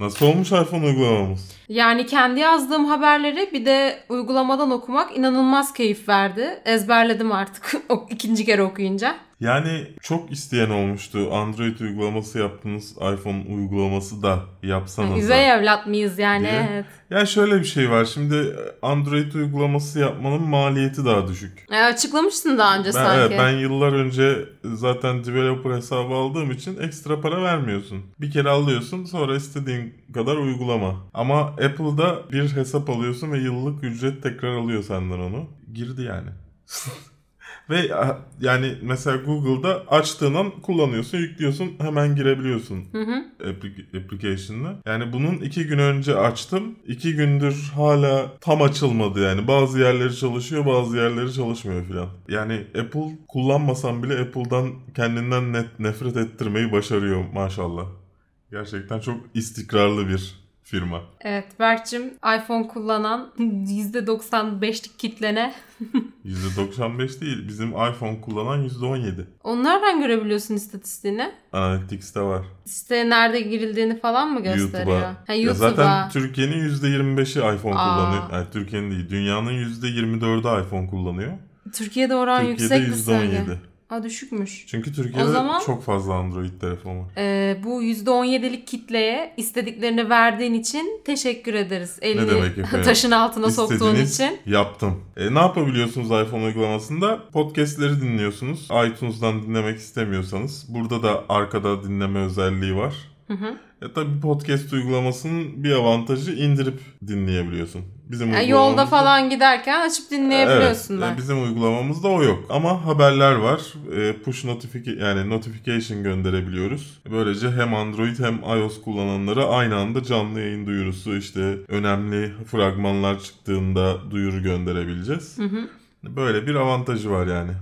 Nasıl olmuş iPhone uygulamamız? Yani kendi yazdığım haberleri bir de uygulamadan okumak inanılmaz keyif verdi. Ezberledim artık ikinci kere okuyunca. Yani çok isteyen olmuştu. Android uygulaması yaptınız. iPhone uygulaması da yapsanız. Üvey evlat mıyız yani? Diye. Evet. Ya şöyle bir şey var. Şimdi Android uygulaması yapmanın maliyeti daha düşük. E, açıklamıştın daha önce Ben, sanki. evet, ben yıllar önce zaten developer hesabı aldığım için ekstra para vermiyorsun. Bir kere alıyorsun sonra istediğin kadar uygulama. Ama Apple'da bir hesap alıyorsun ve yıllık ücret tekrar alıyor senden onu. Girdi yani. Ve yani mesela Google'da açtığın an kullanıyorsun, yüklüyorsun, hemen girebiliyorsun Hı hı. application'la. Yani bunun iki gün önce açtım. iki gündür hala tam açılmadı yani. Bazı yerleri çalışıyor, bazı yerleri çalışmıyor filan. Yani Apple kullanmasam bile Apple'dan kendinden net nefret ettirmeyi başarıyor maşallah. Gerçekten çok istikrarlı bir firma. Evet Berk'cim iPhone kullanan %95'lik kitlene. %95 değil. Bizim iPhone kullanan %17. Onu nereden görebiliyorsun istatistiğini? Analytics'te var. Siteye nerede girildiğini falan mı gösteriyor? YouTube'a. Ha, Ya YouTube'a. zaten Türkiye'nin %25'i iPhone Aa. kullanıyor. Yani Türkiye'nin değil. Dünyanın %24'ü iPhone kullanıyor. Türkiye'de oran Türkiye'de sanki. %17. Aa düşükmüş. Çünkü Türkiye'de O zaman- çok fazla Android telefon var. Ee, bu %17'lik kitleye istediklerini verdiğin için teşekkür ederiz. Elini demek efendim? taşın altına soktuğun İstediğiniz için. yaptım. E, ne yapabiliyorsunuz iPhone uygulamasında? Podcast'leri dinliyorsunuz. iTunes'dan dinlemek istemiyorsanız. Burada da arkada dinleme özelliği var. Hı hı. E tabi podcast uygulamasının bir avantajı indirip dinleyebiliyorsun. Bizim Yani yolda falan giderken açıp dinleyebiliyorsun Evet, e, bizim uygulamamızda o yok. Ama haberler var. E, push notification yani notification gönderebiliyoruz. Böylece hem Android hem iOS kullananlara aynı anda canlı yayın duyurusu işte önemli fragmanlar çıktığında duyuru gönderebileceğiz. Hı hı. Böyle bir avantajı var yani.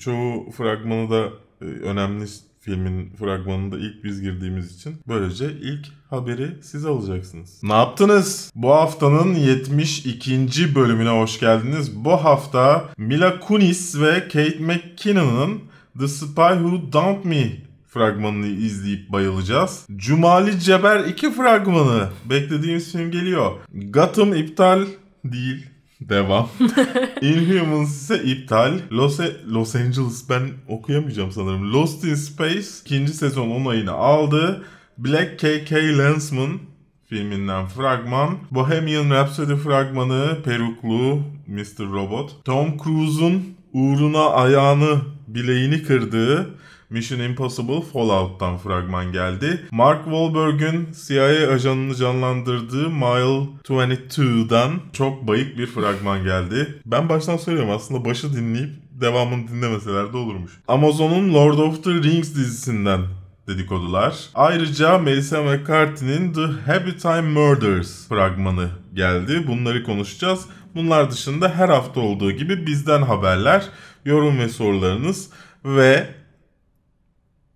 Çoğu fragmanı da e, önemli filmin fragmanında ilk biz girdiğimiz için böylece ilk haberi siz alacaksınız. Ne yaptınız? Bu haftanın 72. bölümüne hoş geldiniz. Bu hafta Mila Kunis ve Kate McKinnon'ın The Spy Who Dumped Me fragmanını izleyip bayılacağız. Cumali Ceber 2 fragmanı. Beklediğimiz film geliyor. Gotham iptal değil. Devam. Inhumans ise iptal. Los, Los Angeles ben okuyamayacağım sanırım. Lost in Space ikinci sezon onayını aldı. Black KK Lensman filminden fragman. Bohemian Rhapsody fragmanı peruklu Mr. Robot. Tom Cruise'un uğruna ayağını bileğini kırdığı Mission Impossible Fallout'tan fragman geldi. Mark Wahlberg'ün CIA ajanını canlandırdığı Mile 22'dan çok bayık bir fragman geldi. Ben baştan söylüyorum aslında başı dinleyip devamını dinlemeseler de olurmuş. Amazon'un Lord of the Rings dizisinden dedikodular. Ayrıca Melissa McCarthy'nin The Happy Time Murders fragmanı geldi. Bunları konuşacağız. Bunlar dışında her hafta olduğu gibi bizden haberler, yorum ve sorularınız ve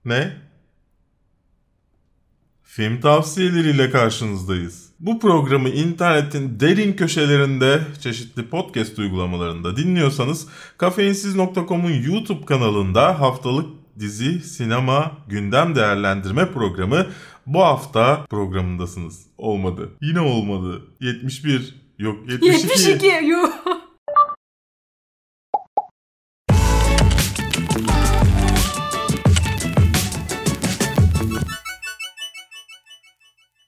ne? Film tavsiyeleriyle karşınızdayız. Bu programı internetin derin köşelerinde çeşitli podcast uygulamalarında dinliyorsanız kafeinsiz.com'un YouTube kanalında haftalık dizi, sinema, gündem değerlendirme programı bu hafta programındasınız. Olmadı. Yine olmadı. 71 yok 72. 72 yuh.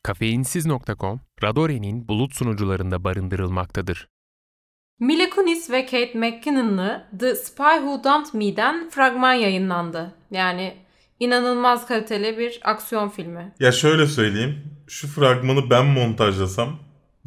Kafeinsiz.com, Radore'nin bulut sunucularında barındırılmaktadır. Mila Kunis ve Kate McKinnon'lı The Spy Who Dumped Me'den fragman yayınlandı. Yani inanılmaz kaliteli bir aksiyon filmi. Ya şöyle söyleyeyim. Şu fragmanı ben montajlasam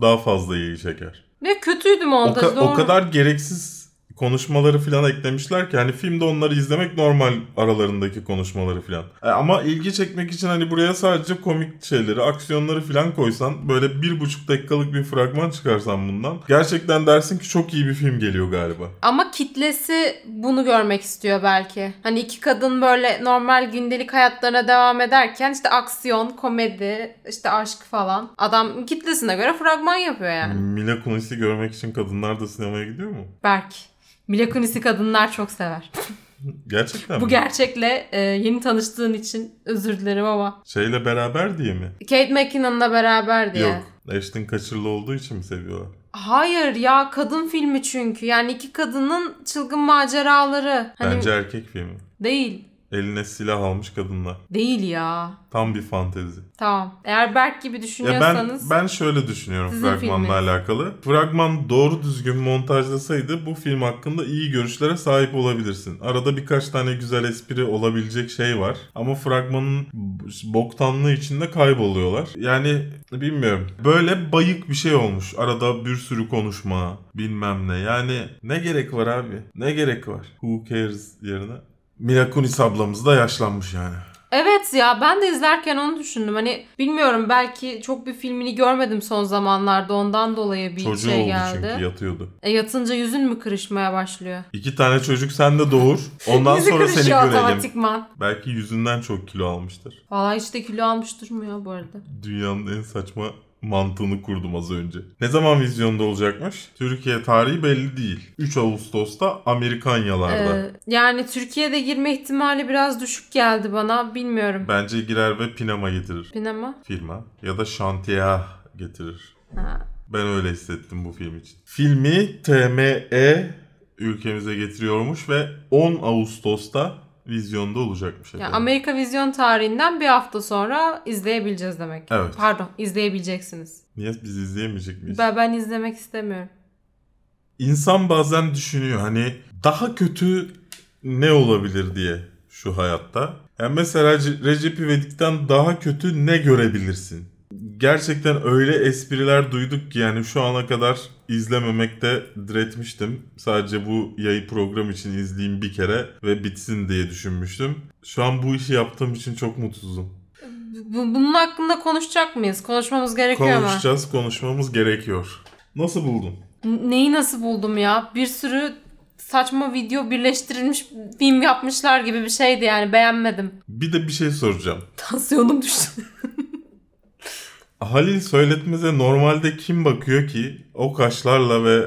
daha fazla ilgi çeker. Ve kötüydü O, montajı. ka- o kadar gereksiz konuşmaları falan eklemişler ki hani filmde onları izlemek normal aralarındaki konuşmaları falan. E, ama ilgi çekmek için hani buraya sadece komik şeyleri, aksiyonları falan koysan böyle bir buçuk dakikalık bir fragman çıkarsan bundan gerçekten dersin ki çok iyi bir film geliyor galiba. Ama kitlesi bunu görmek istiyor belki. Hani iki kadın böyle normal gündelik hayatlarına devam ederken işte aksiyon, komedi, işte aşk falan. Adam kitlesine göre fragman yapıyor yani. Mila Kunis'i görmek için kadınlar da sinemaya gidiyor mu? Berk. Mila Kunis'i kadınlar çok sever. Gerçekten Bu mi? gerçekle e, yeni tanıştığın için özür dilerim ama. Şeyle beraber diye mi? Kate McKinnon'la beraber diye. Yok. Ashton kaçırılı olduğu için mi seviyorlar? Hayır ya kadın filmi çünkü. Yani iki kadının çılgın maceraları. Hani Bence erkek filmi. değil. Eline silah almış kadınlar. Değil ya. Tam bir fantezi. Tamam. Eğer Berk gibi Ya ben düşünüyorsanız ben şöyle düşünüyorum Sizin fragmanla filminiz. alakalı. Fragman doğru düzgün montajlasaydı bu film hakkında iyi görüşlere sahip olabilirsin. Arada birkaç tane güzel espri olabilecek şey var. Ama fragmanın boktanlığı içinde kayboluyorlar. Yani bilmiyorum. Böyle bayık bir şey olmuş. Arada bir sürü konuşma, bilmem ne. Yani ne gerek var abi? Ne gerek var? Who cares yerine? Mila Kunis ablamız da yaşlanmış yani. Evet ya ben de izlerken onu düşündüm. Hani bilmiyorum belki çok bir filmini görmedim son zamanlarda ondan dolayı bir Çocuğu şey oldu geldi. çünkü yatıyordu. E, yatınca yüzün mü kırışmaya başlıyor? İki tane çocuk sende doğur. Ondan Yüzü sonra seni kırışıyor görelim. otomatikman. Belki yüzünden çok kilo almıştır. Valla hiç de kilo almış durmuyor bu arada. Dünyanın en saçma mantığını kurdum az önce. Ne zaman vizyonda olacakmış? Türkiye tarihi belli değil. 3 Ağustos'ta Amerikanyalarda. Ee, yani Türkiye'de girme ihtimali biraz düşük geldi bana. Bilmiyorum. Bence girer ve Pinama getirir. Pinama? Filma. Ya da Şantiya getirir. Ha. Ben öyle hissettim bu film için. Filmi TME ülkemize getiriyormuş ve 10 Ağustos'ta vizyonda olacakmış Yani. Amerika vizyon tarihinden bir hafta sonra izleyebileceğiz demek. Evet. Pardon izleyebileceksiniz. Niye biz izleyemeyecek miyiz? Ben, ben izlemek istemiyorum. İnsan bazen düşünüyor hani daha kötü ne olabilir diye şu hayatta. Yani mesela Ce- Recep İvedik'ten daha kötü ne görebilirsin? Gerçekten öyle espriler duyduk ki yani şu ana kadar izlememekte diretmiştim. Sadece bu yayı program için izleyeyim bir kere ve bitsin diye düşünmüştüm. Şu an bu işi yaptığım için çok mutsuzum. Bu- Bunun hakkında konuşacak mıyız? Konuşmamız gerekiyor mu? Konuşacağız, konuşmamız gerekiyor. Nasıl buldun? Neyi nasıl buldum ya? Bir sürü saçma video birleştirilmiş film yapmışlar gibi bir şeydi yani beğenmedim. Bir de bir şey soracağım. Tansiyonum düştü. Halil Söyletmez'e normalde kim bakıyor ki o kaşlarla ve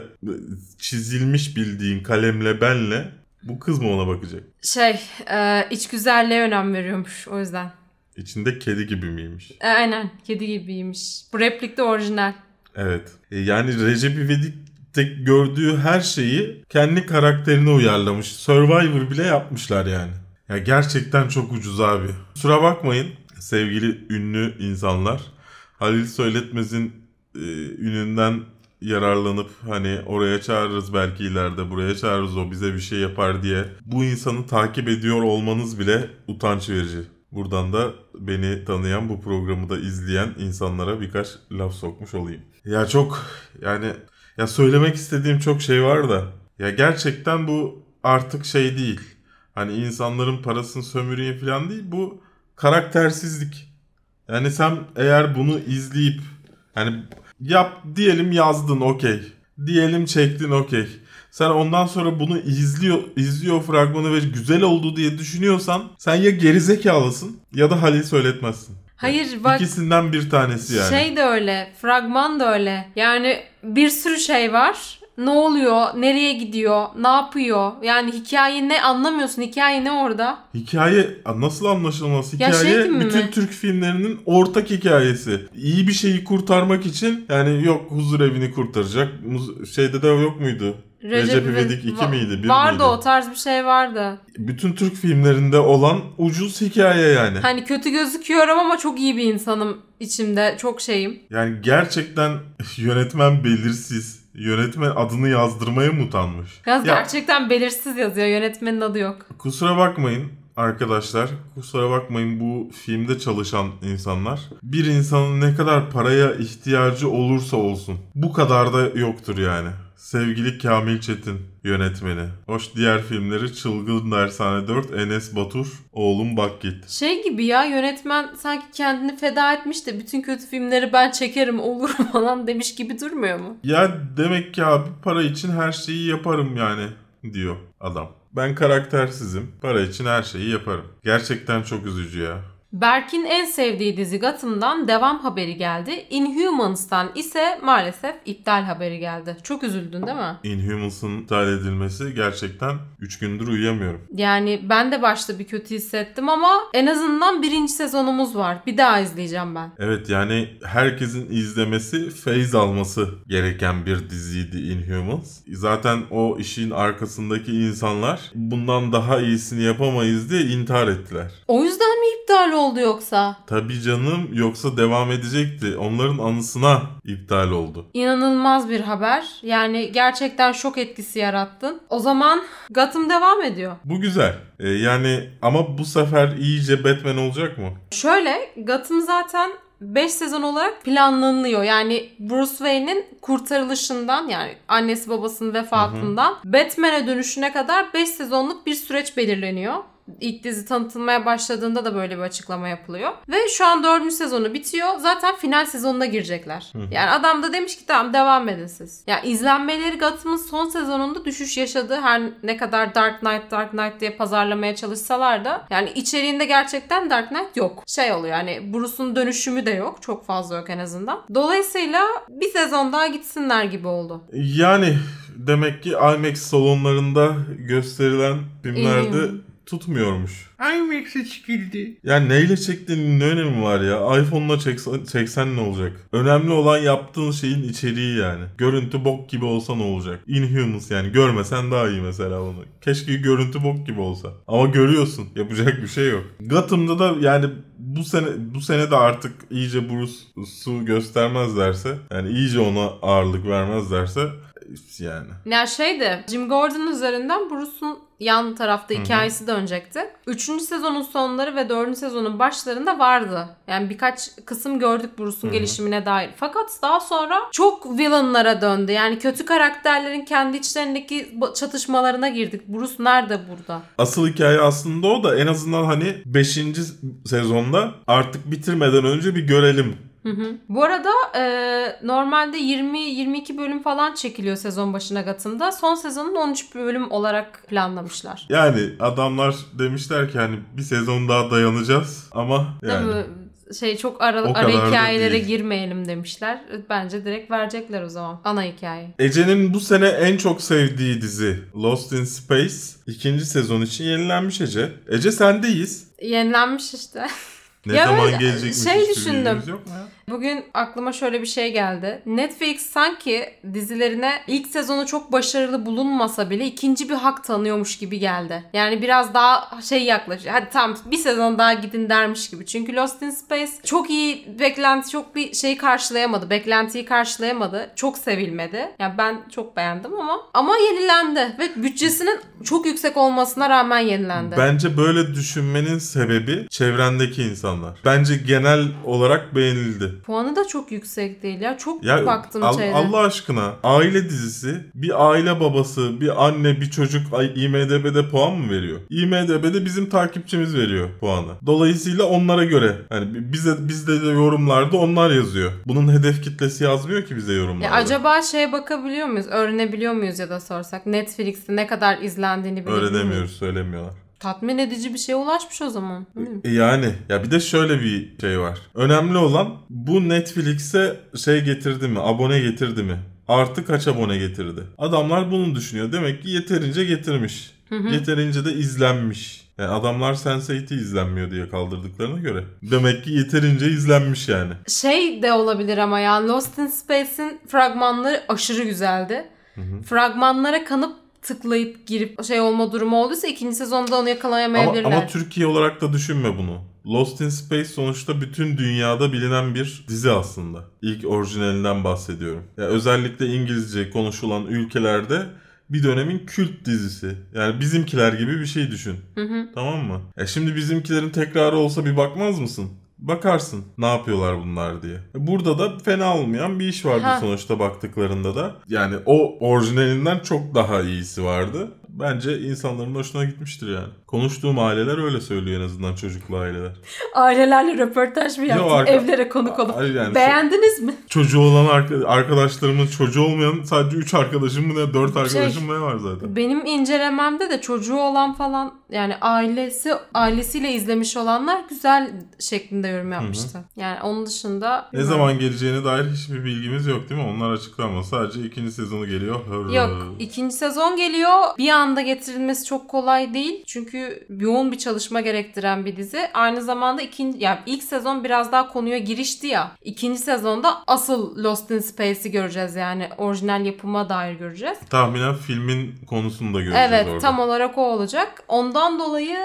çizilmiş bildiğin kalemle benle bu kız mı ona bakacak? Şey, e, iç güzelliğe önem veriyormuş o yüzden. İçinde kedi gibi miymiş? E, aynen, kedi gibiymiş. Bu replik de orijinal. Evet. E, yani Recep İvedik'te gördüğü her şeyi kendi karakterine uyarlamış. Survivor bile yapmışlar yani. Ya gerçekten çok ucuz abi. Kusura bakmayın sevgili ünlü insanlar. Halil Söyletmez'in e, ününden yararlanıp hani oraya çağırırız belki ileride buraya çağırırız o bize bir şey yapar diye bu insanı takip ediyor olmanız bile utanç verici. Buradan da beni tanıyan bu programı da izleyen insanlara birkaç laf sokmuş olayım. Ya çok yani ya söylemek istediğim çok şey var da ya gerçekten bu artık şey değil. Hani insanların parasını sömüreyim falan değil bu karaktersizlik. Yani sen eğer bunu izleyip hani yap diyelim yazdın okey. Diyelim çektin okey. Sen ondan sonra bunu izliyor izliyor fragmanı ve güzel oldu diye düşünüyorsan sen ya gerizekalısın ya da Halil söyletmezsin. Hayır bak İkisinden bir tanesi yani. şey de öyle, fragman da öyle. Yani bir sürü şey var. Ne oluyor? Nereye gidiyor? Ne yapıyor? Yani hikaye ne anlamıyorsun. Hikaye ne orada? Hikaye nasıl anlaşılmaz? Ya Hikaye şey gibi bütün mi? Türk filmlerinin ortak hikayesi. İyi bir şeyi kurtarmak için yani yok huzur evini kurtaracak. Şeyde de yok muydu? Recep İvedik 2 Va- miydi? Bir vardı miydi? o tarz bir şey vardı. Bütün Türk filmlerinde olan ucuz hikaye yani. Hani kötü gözüküyorum ama çok iyi bir insanım içimde. Çok şeyim. Yani gerçekten yönetmen belirsiz. Yönetmen adını yazdırmaya mı utanmış? Yalnız Ya- gerçekten belirsiz yazıyor. Yönetmenin adı yok. Kusura bakmayın arkadaşlar. Kusura bakmayın bu filmde çalışan insanlar. Bir insanın ne kadar paraya ihtiyacı olursa olsun. Bu kadar da yoktur yani. Sevgili Kamil Çetin yönetmeni. Hoş diğer filmleri Çılgın Dershane 4, Enes Batur, Oğlum Bak Git. Şey gibi ya yönetmen sanki kendini feda etmiş de bütün kötü filmleri ben çekerim olur falan demiş gibi durmuyor mu? Ya demek ki abi para için her şeyi yaparım yani diyor adam. Ben karaktersizim. Para için her şeyi yaparım. Gerçekten çok üzücü ya. Berk'in en sevdiği dizi Gotham'dan devam haberi geldi. Inhumans'tan ise maalesef iptal haberi geldi. Çok üzüldün değil mi? Inhumans'ın iptal edilmesi gerçekten 3 gündür uyuyamıyorum. Yani ben de başta bir kötü hissettim ama en azından birinci sezonumuz var. Bir daha izleyeceğim ben. Evet yani herkesin izlemesi, feyz alması gereken bir diziydi Inhumans. Zaten o işin arkasındaki insanlar bundan daha iyisini yapamayız diye intihar ettiler. O yüzden mi iptal oldu yoksa? Tabii canım yoksa devam edecekti. Onların anısına iptal oldu. İnanılmaz bir haber. Yani gerçekten şok etkisi yarattın. O zaman Gotham devam ediyor. Bu güzel. Ee, yani ama bu sefer iyice Batman olacak mı? Şöyle Gotham zaten 5 sezon olarak planlanıyor. Yani Bruce Wayne'in kurtarılışından yani annesi babasının vefatından Batman'e dönüşüne kadar 5 sezonluk bir süreç belirleniyor. İlk dizi tanıtılmaya başladığında da böyle bir açıklama yapılıyor. Ve şu an dördüncü sezonu bitiyor. Zaten final sezonuna girecekler. Yani adam da demiş ki tamam devam edin siz. Yani izlenmeleri Gotham'ın son sezonunda düşüş yaşadı. Her ne kadar Dark Knight Dark Knight diye pazarlamaya çalışsalar da yani içeriğinde gerçekten Dark Knight yok. Şey oluyor yani Bruce'un dönüşümü de yok. Çok fazla yok en azından. Dolayısıyla bir sezon daha gitsinler gibi oldu. Yani demek ki IMAX salonlarında gösterilen filmlerde İyi. Tutmuyormuş. IMAX'e çekildi. Yani neyle çektiğinin ne önemi var ya? iPhone'la çeksen, çeksen ne olacak? Önemli olan yaptığın şeyin içeriği yani. Görüntü bok gibi olsa ne olacak? Inhumans yani görmesen daha iyi mesela onu. Keşke görüntü bok gibi olsa. Ama görüyorsun. Yapacak bir şey yok. Gotham'da da yani bu sene bu sene de artık iyice Bruce'u göstermezlerse yani iyice ona ağırlık vermezlerse yani. Ya şeydi Jim Gordon üzerinden Bruce'un yan tarafta hikayesi dönecekti. Üçüncü sezonun sonları ve dördüncü sezonun başlarında vardı. Yani birkaç kısım gördük Bruce'un gelişimine dair. Fakat daha sonra çok villainlara döndü. Yani kötü karakterlerin kendi içlerindeki çatışmalarına girdik. Bruce nerede burada? Asıl hikaye aslında o da en azından hani 5. sezonda artık bitirmeden önce bir görelim. Hı hı. Bu arada e, normalde 20-22 bölüm falan çekiliyor sezon başına Gotham'da. Son sezonun 13 bölüm olarak planlamışlar. Yani adamlar demişler ki hani bir sezon daha dayanacağız ama yani Değil mi? Şey çok ara, O ara hikayelere girmeyelim demişler. Bence direkt verecekler o zaman. Ana hikaye. Ece'nin bu sene en çok sevdiği dizi Lost in Space ikinci sezon için yenilenmiş Ece. Ece sendeyiz. Yenilenmiş işte. Ne Ya zaman gelecekmiş şey düşündüm. yok mu ya? Bugün aklıma şöyle bir şey geldi. Netflix sanki dizilerine ilk sezonu çok başarılı bulunmasa bile ikinci bir hak tanıyormuş gibi geldi. Yani biraz daha şey yaklaşıyor. Hadi tamam bir sezon daha gidin dermiş gibi. Çünkü Lost in Space çok iyi beklenti, çok bir şey karşılayamadı. Beklentiyi karşılayamadı. Çok sevilmedi. Yani ben çok beğendim ama ama yenilendi ve bütçesinin çok yüksek olmasına rağmen yenilendi. Bence böyle düşünmenin sebebi çevrendeki insanlar. Bence genel olarak beğenildi. Puanı da çok yüksek değil ya. Çok Ya baktım Al- şeyde. Allah aşkına aile dizisi bir aile babası bir anne bir çocuk IMDB'de puan mı veriyor? IMDB'de bizim takipçimiz veriyor puanı. Dolayısıyla onlara göre hani bi- bize bizde de yorumlarda onlar yazıyor. Bunun hedef kitlesi yazmıyor ki bize yorumlarda. Ya acaba şeye bakabiliyor muyuz? Öğrenebiliyor muyuz ya da sorsak? Netflix'te ne kadar izlendiğini muyuz? Öğrenemiyoruz söylemiyorlar. Tatmin edici bir şeye ulaşmış o zaman. E Yani ya bir de şöyle bir şey var. Önemli olan bu Netflix'e şey getirdi mi? Abone getirdi mi? Artı kaç abone getirdi? Adamlar bunu düşünüyor. Demek ki yeterince getirmiş. Yeterince de izlenmiş. Yani adamlar Sense8'i izlenmiyor diye kaldırdıklarına göre. Demek ki yeterince izlenmiş yani. Şey de olabilir ama ya Lost in Space'in fragmanları aşırı güzeldi. Fragmanlara kanıp tıklayıp girip şey olma durumu olduysa ikinci sezonda onu Ama, yakalayamayabilirler. ama Türkiye olarak da düşünme bunu. Lost in Space sonuçta bütün dünyada bilinen bir dizi aslında. İlk orijinalinden bahsediyorum. Ya özellikle İngilizce konuşulan ülkelerde bir dönemin kült dizisi. Yani bizimkiler gibi bir şey düşün. Tamam mı? Ya şimdi bizimkilerin tekrarı olsa bir bakmaz mısın? Bakarsın ne yapıyorlar bunlar diye. Burada da fena olmayan bir iş vardı Ha. sonuçta baktıklarında da. Yani o orijinalinden çok daha iyisi vardı. Bence insanların hoşuna gitmiştir yani. Konuştuğum aileler öyle söylüyor en azından çocuklu aileler. Ailelerle röportaj mı yaptın? arka- Evlere konuk olup. Hayır yani Beğendiniz mi? Çocuğu olan arka- arkadaşlarımın çocuğu olmayan sadece 3 arkadaşım mı ne 4 Şey- arkadaşım mı ne var zaten. Benim incelememde de çocuğu olan falan yani ailesi ailesiyle izlemiş olanlar güzel şeklinde yorum yapmıştı. Yani onun dışında Ne zaman geleceğine dair hiçbir bilgimiz yok değil mi? Onlar açıklanmaz. Sadece ikinci sezonu geliyor. Hırr. Yok ikinci sezon geliyor. Bir anda getirilmesi çok kolay değil. Çünkü yoğun bir çalışma gerektiren bir dizi. Aynı zamanda ikinci yani ilk sezon biraz daha konuya girişti ya. İkinci sezonda asıl Lost in Space'i göreceğiz yani. Orijinal yapıma dair göreceğiz. Tahminen filmin konusunu da göreceğiz Evet orada. tam olarak o olacak. Ondan dolayı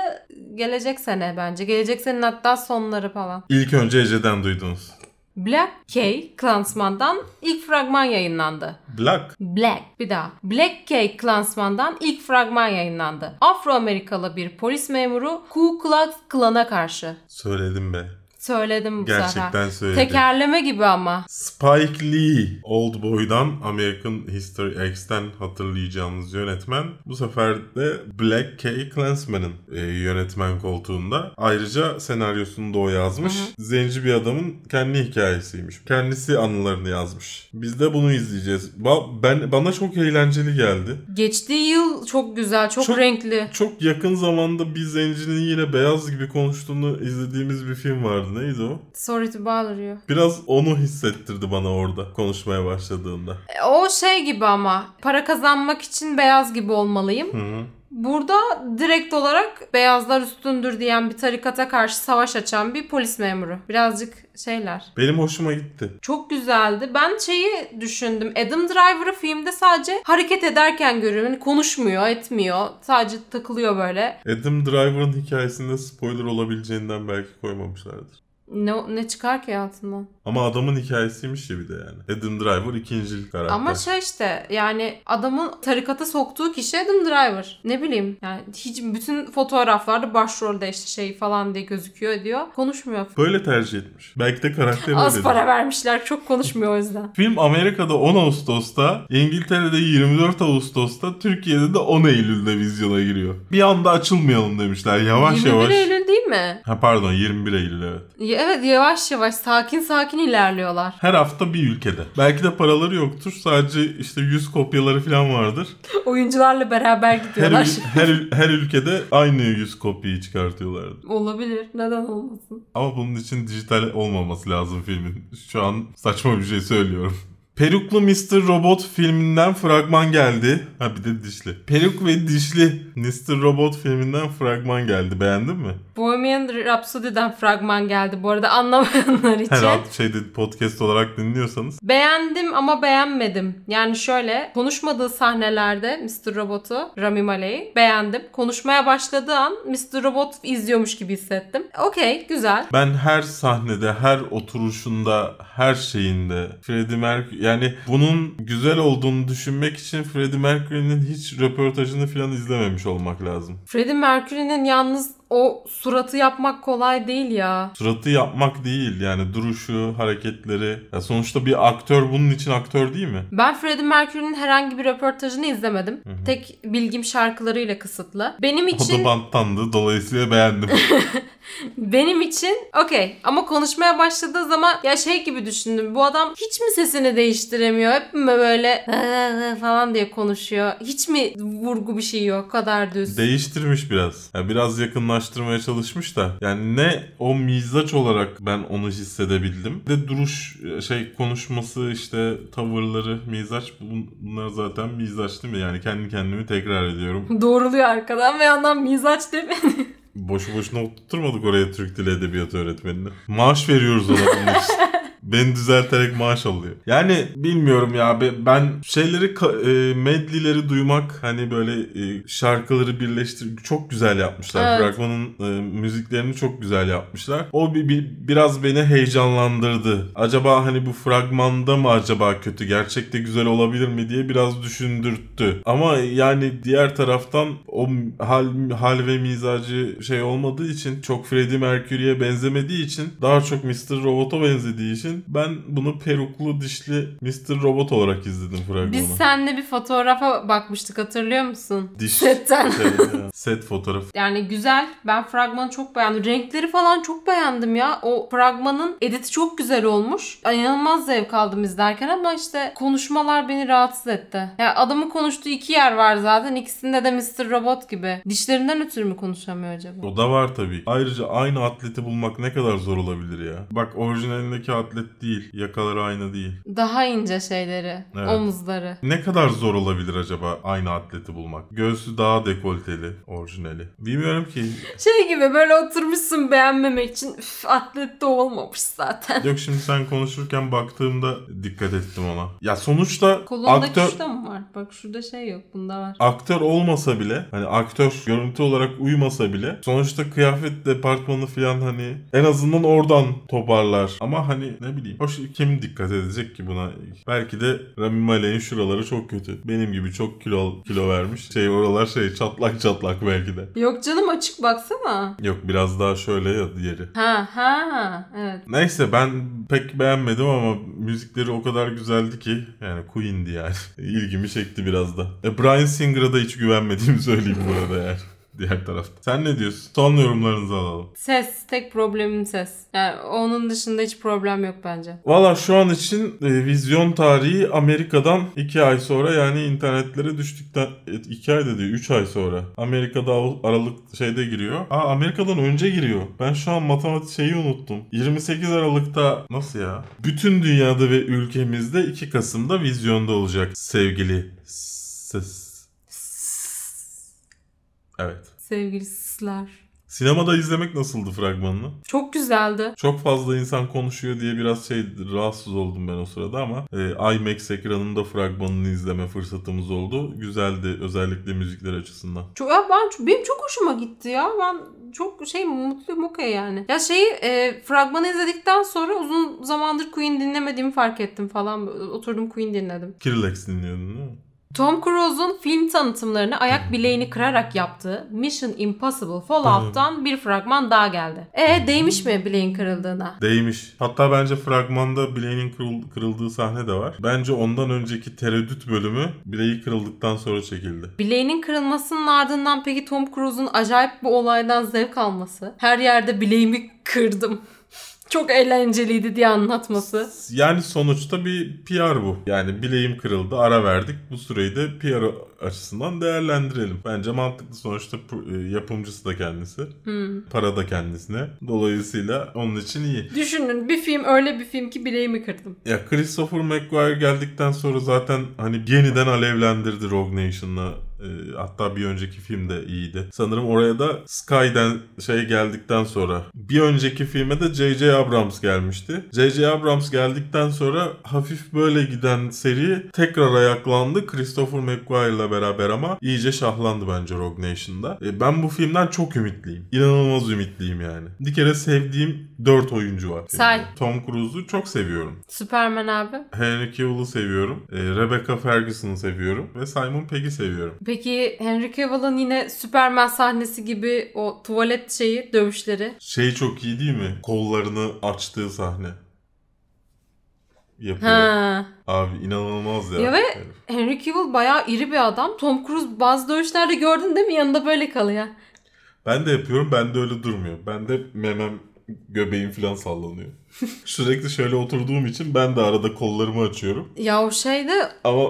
gelecek sene bence. Gelecek senenin hatta sonları falan. İlk önce Ece'den duydunuz. Black K Klansman'dan ilk fragman yayınlandı. Black. Black bir daha. Black K Klansman'dan ilk fragman yayınlandı. Afro-Amerikalı bir polis memuru Ku Klux Klan'a karşı. Söyledim be. Söyledim bu sefer. Gerçekten söyledim. Tekerleme gibi ama. Spike Lee, Old Boy'dan American History X'ten hatırlayacağınız yönetmen. Bu sefer de Black K. Klansman'ın e, yönetmen koltuğunda. Ayrıca senaryosunu da o yazmış. Zenci bir adamın kendi hikayesiymiş. Kendisi anılarını yazmış. Biz de bunu izleyeceğiz. Ba- ben Bana çok eğlenceli geldi. Geçtiği yıl çok güzel, çok, Çok- renkli. Çok yakın zamanda bir zencinin yine beyaz gibi konuştuğunu izlediğimiz bir film vardı. Neydi o? Sorry to bother you. Biraz onu hissettirdi bana orada konuşmaya başladığında. E, O şey gibi ama para kazanmak için beyaz gibi olmalıyım. Hı hı. Burada direkt olarak beyazlar üstündür diyen bir tarikata karşı savaş açan bir polis memuru. Birazcık şeyler. Benim hoşuma gitti. Çok güzeldi. Ben şeyi düşündüm. Adam Driver'ı filmde sadece hareket ederken görüyorum. Hani konuşmuyor, etmiyor. Sadece takılıyor böyle. Adam Driver'ın hikayesinde spoiler olabileceğinden belki koymamışlardır. Ne, ne çıkar ki altından? Ama adamın hikayesiymiş ya bir de yani. Adam Driver ikinci karakter. Ama şey işte yani adamın tarikata soktuğu kişi Adam Driver. Ne bileyim yani hiç bütün fotoğraflarda başrolde işte şey falan diye gözüküyor diyor. Konuşmuyor. Böyle tercih etmiş. Belki de karakter Az öyledir. para vermişler çok konuşmuyor o yüzden. Film Amerika'da 10 Ağustos'ta, İngiltere'de 24 Ağustos'ta, Türkiye'de de 10 Eylül'de vizyona giriyor. Bir anda açılmayalım demişler yavaş 21 yavaş. Eylül değil mi? Ha pardon 21 Eylül evet. Ya Evet yavaş yavaş sakin sakin ilerliyorlar. Her hafta bir ülkede. Belki de paraları yoktur. Sadece işte 100 kopyaları falan vardır. Oyuncularla beraber Her, gidiyorlar. her, ül- her ülkede aynı 100 kopyayı çıkartıyorlardı. Olabilir. Neden olmasın? Ama bunun için dijital olmaması lazım filmin. Şu an saçma bir şey söylüyorum. Peruklu Mr. Robot filminden fragman geldi. Ha bir de dişli. Peruk ve dişli Mr. Robot filminden fragman geldi. Beğendin mi? Bohemian Rhapsody'den fragman geldi bu arada anlamayanlar için. Herhalde şeyde podcast olarak dinliyorsanız. Beğendim ama beğenmedim. Yani şöyle konuşmadığı sahnelerde Mr. Robot'u Rami Malek'i beğendim. Konuşmaya başladığı an Mr. Robot izliyormuş gibi hissettim. Okey güzel. Ben her sahnede, her oturuşunda, her şeyinde Freddie Mercury yani bunun güzel olduğunu düşünmek için Freddie Mercury'nin hiç röportajını falan izlememiş olmak lazım. Freddie Mercury'nin yalnız o suratı yapmak kolay değil ya. Suratı yapmak değil yani duruşu, hareketleri. Ya sonuçta bir aktör bunun için aktör değil mi? Ben Freddie Mercury'nin herhangi bir röportajını izlemedim. Tek bilgim şarkılarıyla kısıtlı. Benim O için da banttandı dolayısıyla beğendim. benim için okey ama konuşmaya başladığı zaman ya şey gibi düşündüm. Bu adam hiç mi sesini değiştiremiyor? Hep mi böyle falan diye konuşuyor? Hiç mi vurgu bir şey yok? O kadar düz. Değiştirmiş biraz. Ya biraz yakınlaştırmaya çalışmış da. Yani ne o mizaç olarak ben onu hissedebildim. De duruş şey konuşması işte tavırları mizaç bun- bunlar zaten mizaç değil mi? Yani kendi kendimi tekrar ediyorum. Doğruluyor arkadan ve yandan mizaç değil mi? Boşu boşuna oturtmadık oraya Türk Dili Edebiyatı öğretmenini. Maaş veriyoruz ona bunun için. Beni düzelterek maaş alıyor. Yani bilmiyorum ya be- ben şeyleri e, medlileri duymak hani böyle e, şarkıları birleştir çok güzel yapmışlar. Evet. Fragmanın e, müziklerini çok güzel yapmışlar. O bir, bir biraz beni heyecanlandırdı. Acaba hani bu fragmanda mı acaba kötü gerçekte güzel olabilir mi diye biraz düşündürttü. Ama yani diğer taraftan o hal hal ve mizacı şey olmadığı için çok Freddie Mercury'ye benzemediği için daha çok Mr. Robot'a benzediği için için ben bunu peruklu dişli Mr. Robot olarak izledim fragmanı. Biz seninle bir fotoğrafa bakmıştık hatırlıyor musun? Diş Setten. şey, set fotoğrafı. Yani güzel. Ben fragmanı çok beğendim. Renkleri falan çok beğendim ya. O fragmanın editi çok güzel olmuş. İnanılmaz zevk aldım izlerken ama işte konuşmalar beni rahatsız etti. Ya adamın konuştuğu iki yer var zaten. İkisinde de Mr. Robot gibi. Dişlerinden ötürü mü konuşamıyor acaba? O da var tabii. Ayrıca aynı atleti bulmak ne kadar zor olabilir ya. Bak orijinalindeki atlet değil. Yakaları aynı değil. Daha ince şeyleri. Evet. Omuzları. Ne kadar zor olabilir acaba aynı atleti bulmak? Göğsü daha dekolteli orijinali. Bilmiyorum ki. Şey gibi böyle oturmuşsun beğenmemek için. Üf atlet de olmamış zaten. Yok şimdi sen konuşurken baktığımda dikkat ettim ona. Ya sonuçta Kolundaki aktör şurada mı var? Bak şurada şey yok. Bunda var. aktör olmasa bile hani aktör görüntü olarak uymasa bile sonuçta kıyafet departmanı falan hani en azından oradan toparlar. Ama hani ne bileyim hoş kim dikkat edecek ki buna? Belki de Rami Malek'in şuraları çok kötü. Benim gibi çok kilo kilo vermiş. Şey oralar şey çatlak çatlak belki de. Yok canım açık baksana. Yok biraz daha şöyle ya diğeri. Ha ha evet. Neyse ben pek beğenmedim ama müzikleri o kadar güzeldi ki yani Queen'di yani. İlgimi çekti biraz da. E, Brian Singer'a da hiç güvenmediğimi söyleyeyim bu arada yani. Diğer tarafta. Sen ne diyorsun? Son yorumlarınızı alalım. Ses. Tek problemim ses. Yani onun dışında hiç problem yok bence. Valla şu an için e, vizyon tarihi Amerika'dan 2 ay sonra yani internetlere düştükten 2 ay da değil 3 ay sonra. Amerika'da Aralık şeyde giriyor. Aa Amerika'dan önce giriyor. Ben şu an matematik şeyi unuttum. 28 Aralık'ta nasıl ya? Bütün dünyada ve ülkemizde 2 Kasım'da vizyonda olacak sevgili ses. Evet. Sevgili sisler. Sinemada izlemek nasıldı fragmanını? Çok güzeldi. Çok fazla insan konuşuyor diye biraz şey rahatsız oldum ben o sırada ama e, IMAX ekranında fragmanını izleme fırsatımız oldu. Güzeldi özellikle müzikler açısından. Çok, ya ben, benim çok hoşuma gitti ya. Ben çok şey mutluyum okey yani. Ya şeyi e, fragmanı izledikten sonra uzun zamandır Queen dinlemediğimi fark ettim falan. Oturdum Queen dinledim. Skrillex dinliyordun değil mi? Tom Cruise'un film tanıtımlarını ayak bileğini kırarak yaptığı Mission Impossible Fallout'tan bir fragman daha geldi. E değmiş mi bileğin kırıldığına? Değmiş. Hatta bence fragmanda bileğinin kırıl- kırıldığı sahne de var. Bence ondan önceki tereddüt bölümü bileği kırıldıktan sonra çekildi. Bileğinin kırılmasının ardından peki Tom Cruise'un acayip bir olaydan zevk alması. Her yerde bileğimi kırdım. Çok eğlenceliydi diye anlatması. Yani sonuçta bir PR bu. Yani bileğim kırıldı, ara verdik. Bu süreyi de PR açısından değerlendirelim. Bence mantıklı sonuçta e, yapımcısı da kendisi. Hmm. Para da kendisine. Dolayısıyla onun için iyi. Düşünün bir film öyle bir film ki bileğimi kırdım. Ya Christopher McQuarrie geldikten sonra zaten hani yeniden alevlendirdi Rogue Nation'la. Ee, hatta bir önceki film de iyiydi. Sanırım oraya da Sky'den şey geldikten sonra. Bir önceki filme de J.J. Abrams gelmişti. J.J. Abrams geldikten sonra hafif böyle giden seri tekrar ayaklandı. Christopher McQuarrie'la beraber ama iyice şahlandı bence Rogue Nation'da. Ee, ben bu filmden çok ümitliyim. İnanılmaz ümitliyim yani. Bir kere sevdiğim 4 oyuncu var. Say. Tom Cruise'u çok seviyorum. Superman abi. Henry Cavill'ı seviyorum. E, Rebecca Ferguson'ı seviyorum. Ve Simon Pegg'i seviyorum. Peki Henry Cavill'ın yine Superman sahnesi gibi o tuvalet şeyi dövüşleri. Şey çok iyi değil mi? Kollarını açtığı sahne. Yapıyor. Ha. Abi inanılmaz ya. Ya ve- herif. Henry Cavill bayağı iri bir adam. Tom Cruise bazı dövüşlerde gördün değil mi? Yanında böyle kalıyor. Ben de yapıyorum. Ben de öyle durmuyor. Ben de memem göbeğim falan sallanıyor. Sürekli şöyle oturduğum için ben de arada kollarımı açıyorum. Ya o şeyde Ama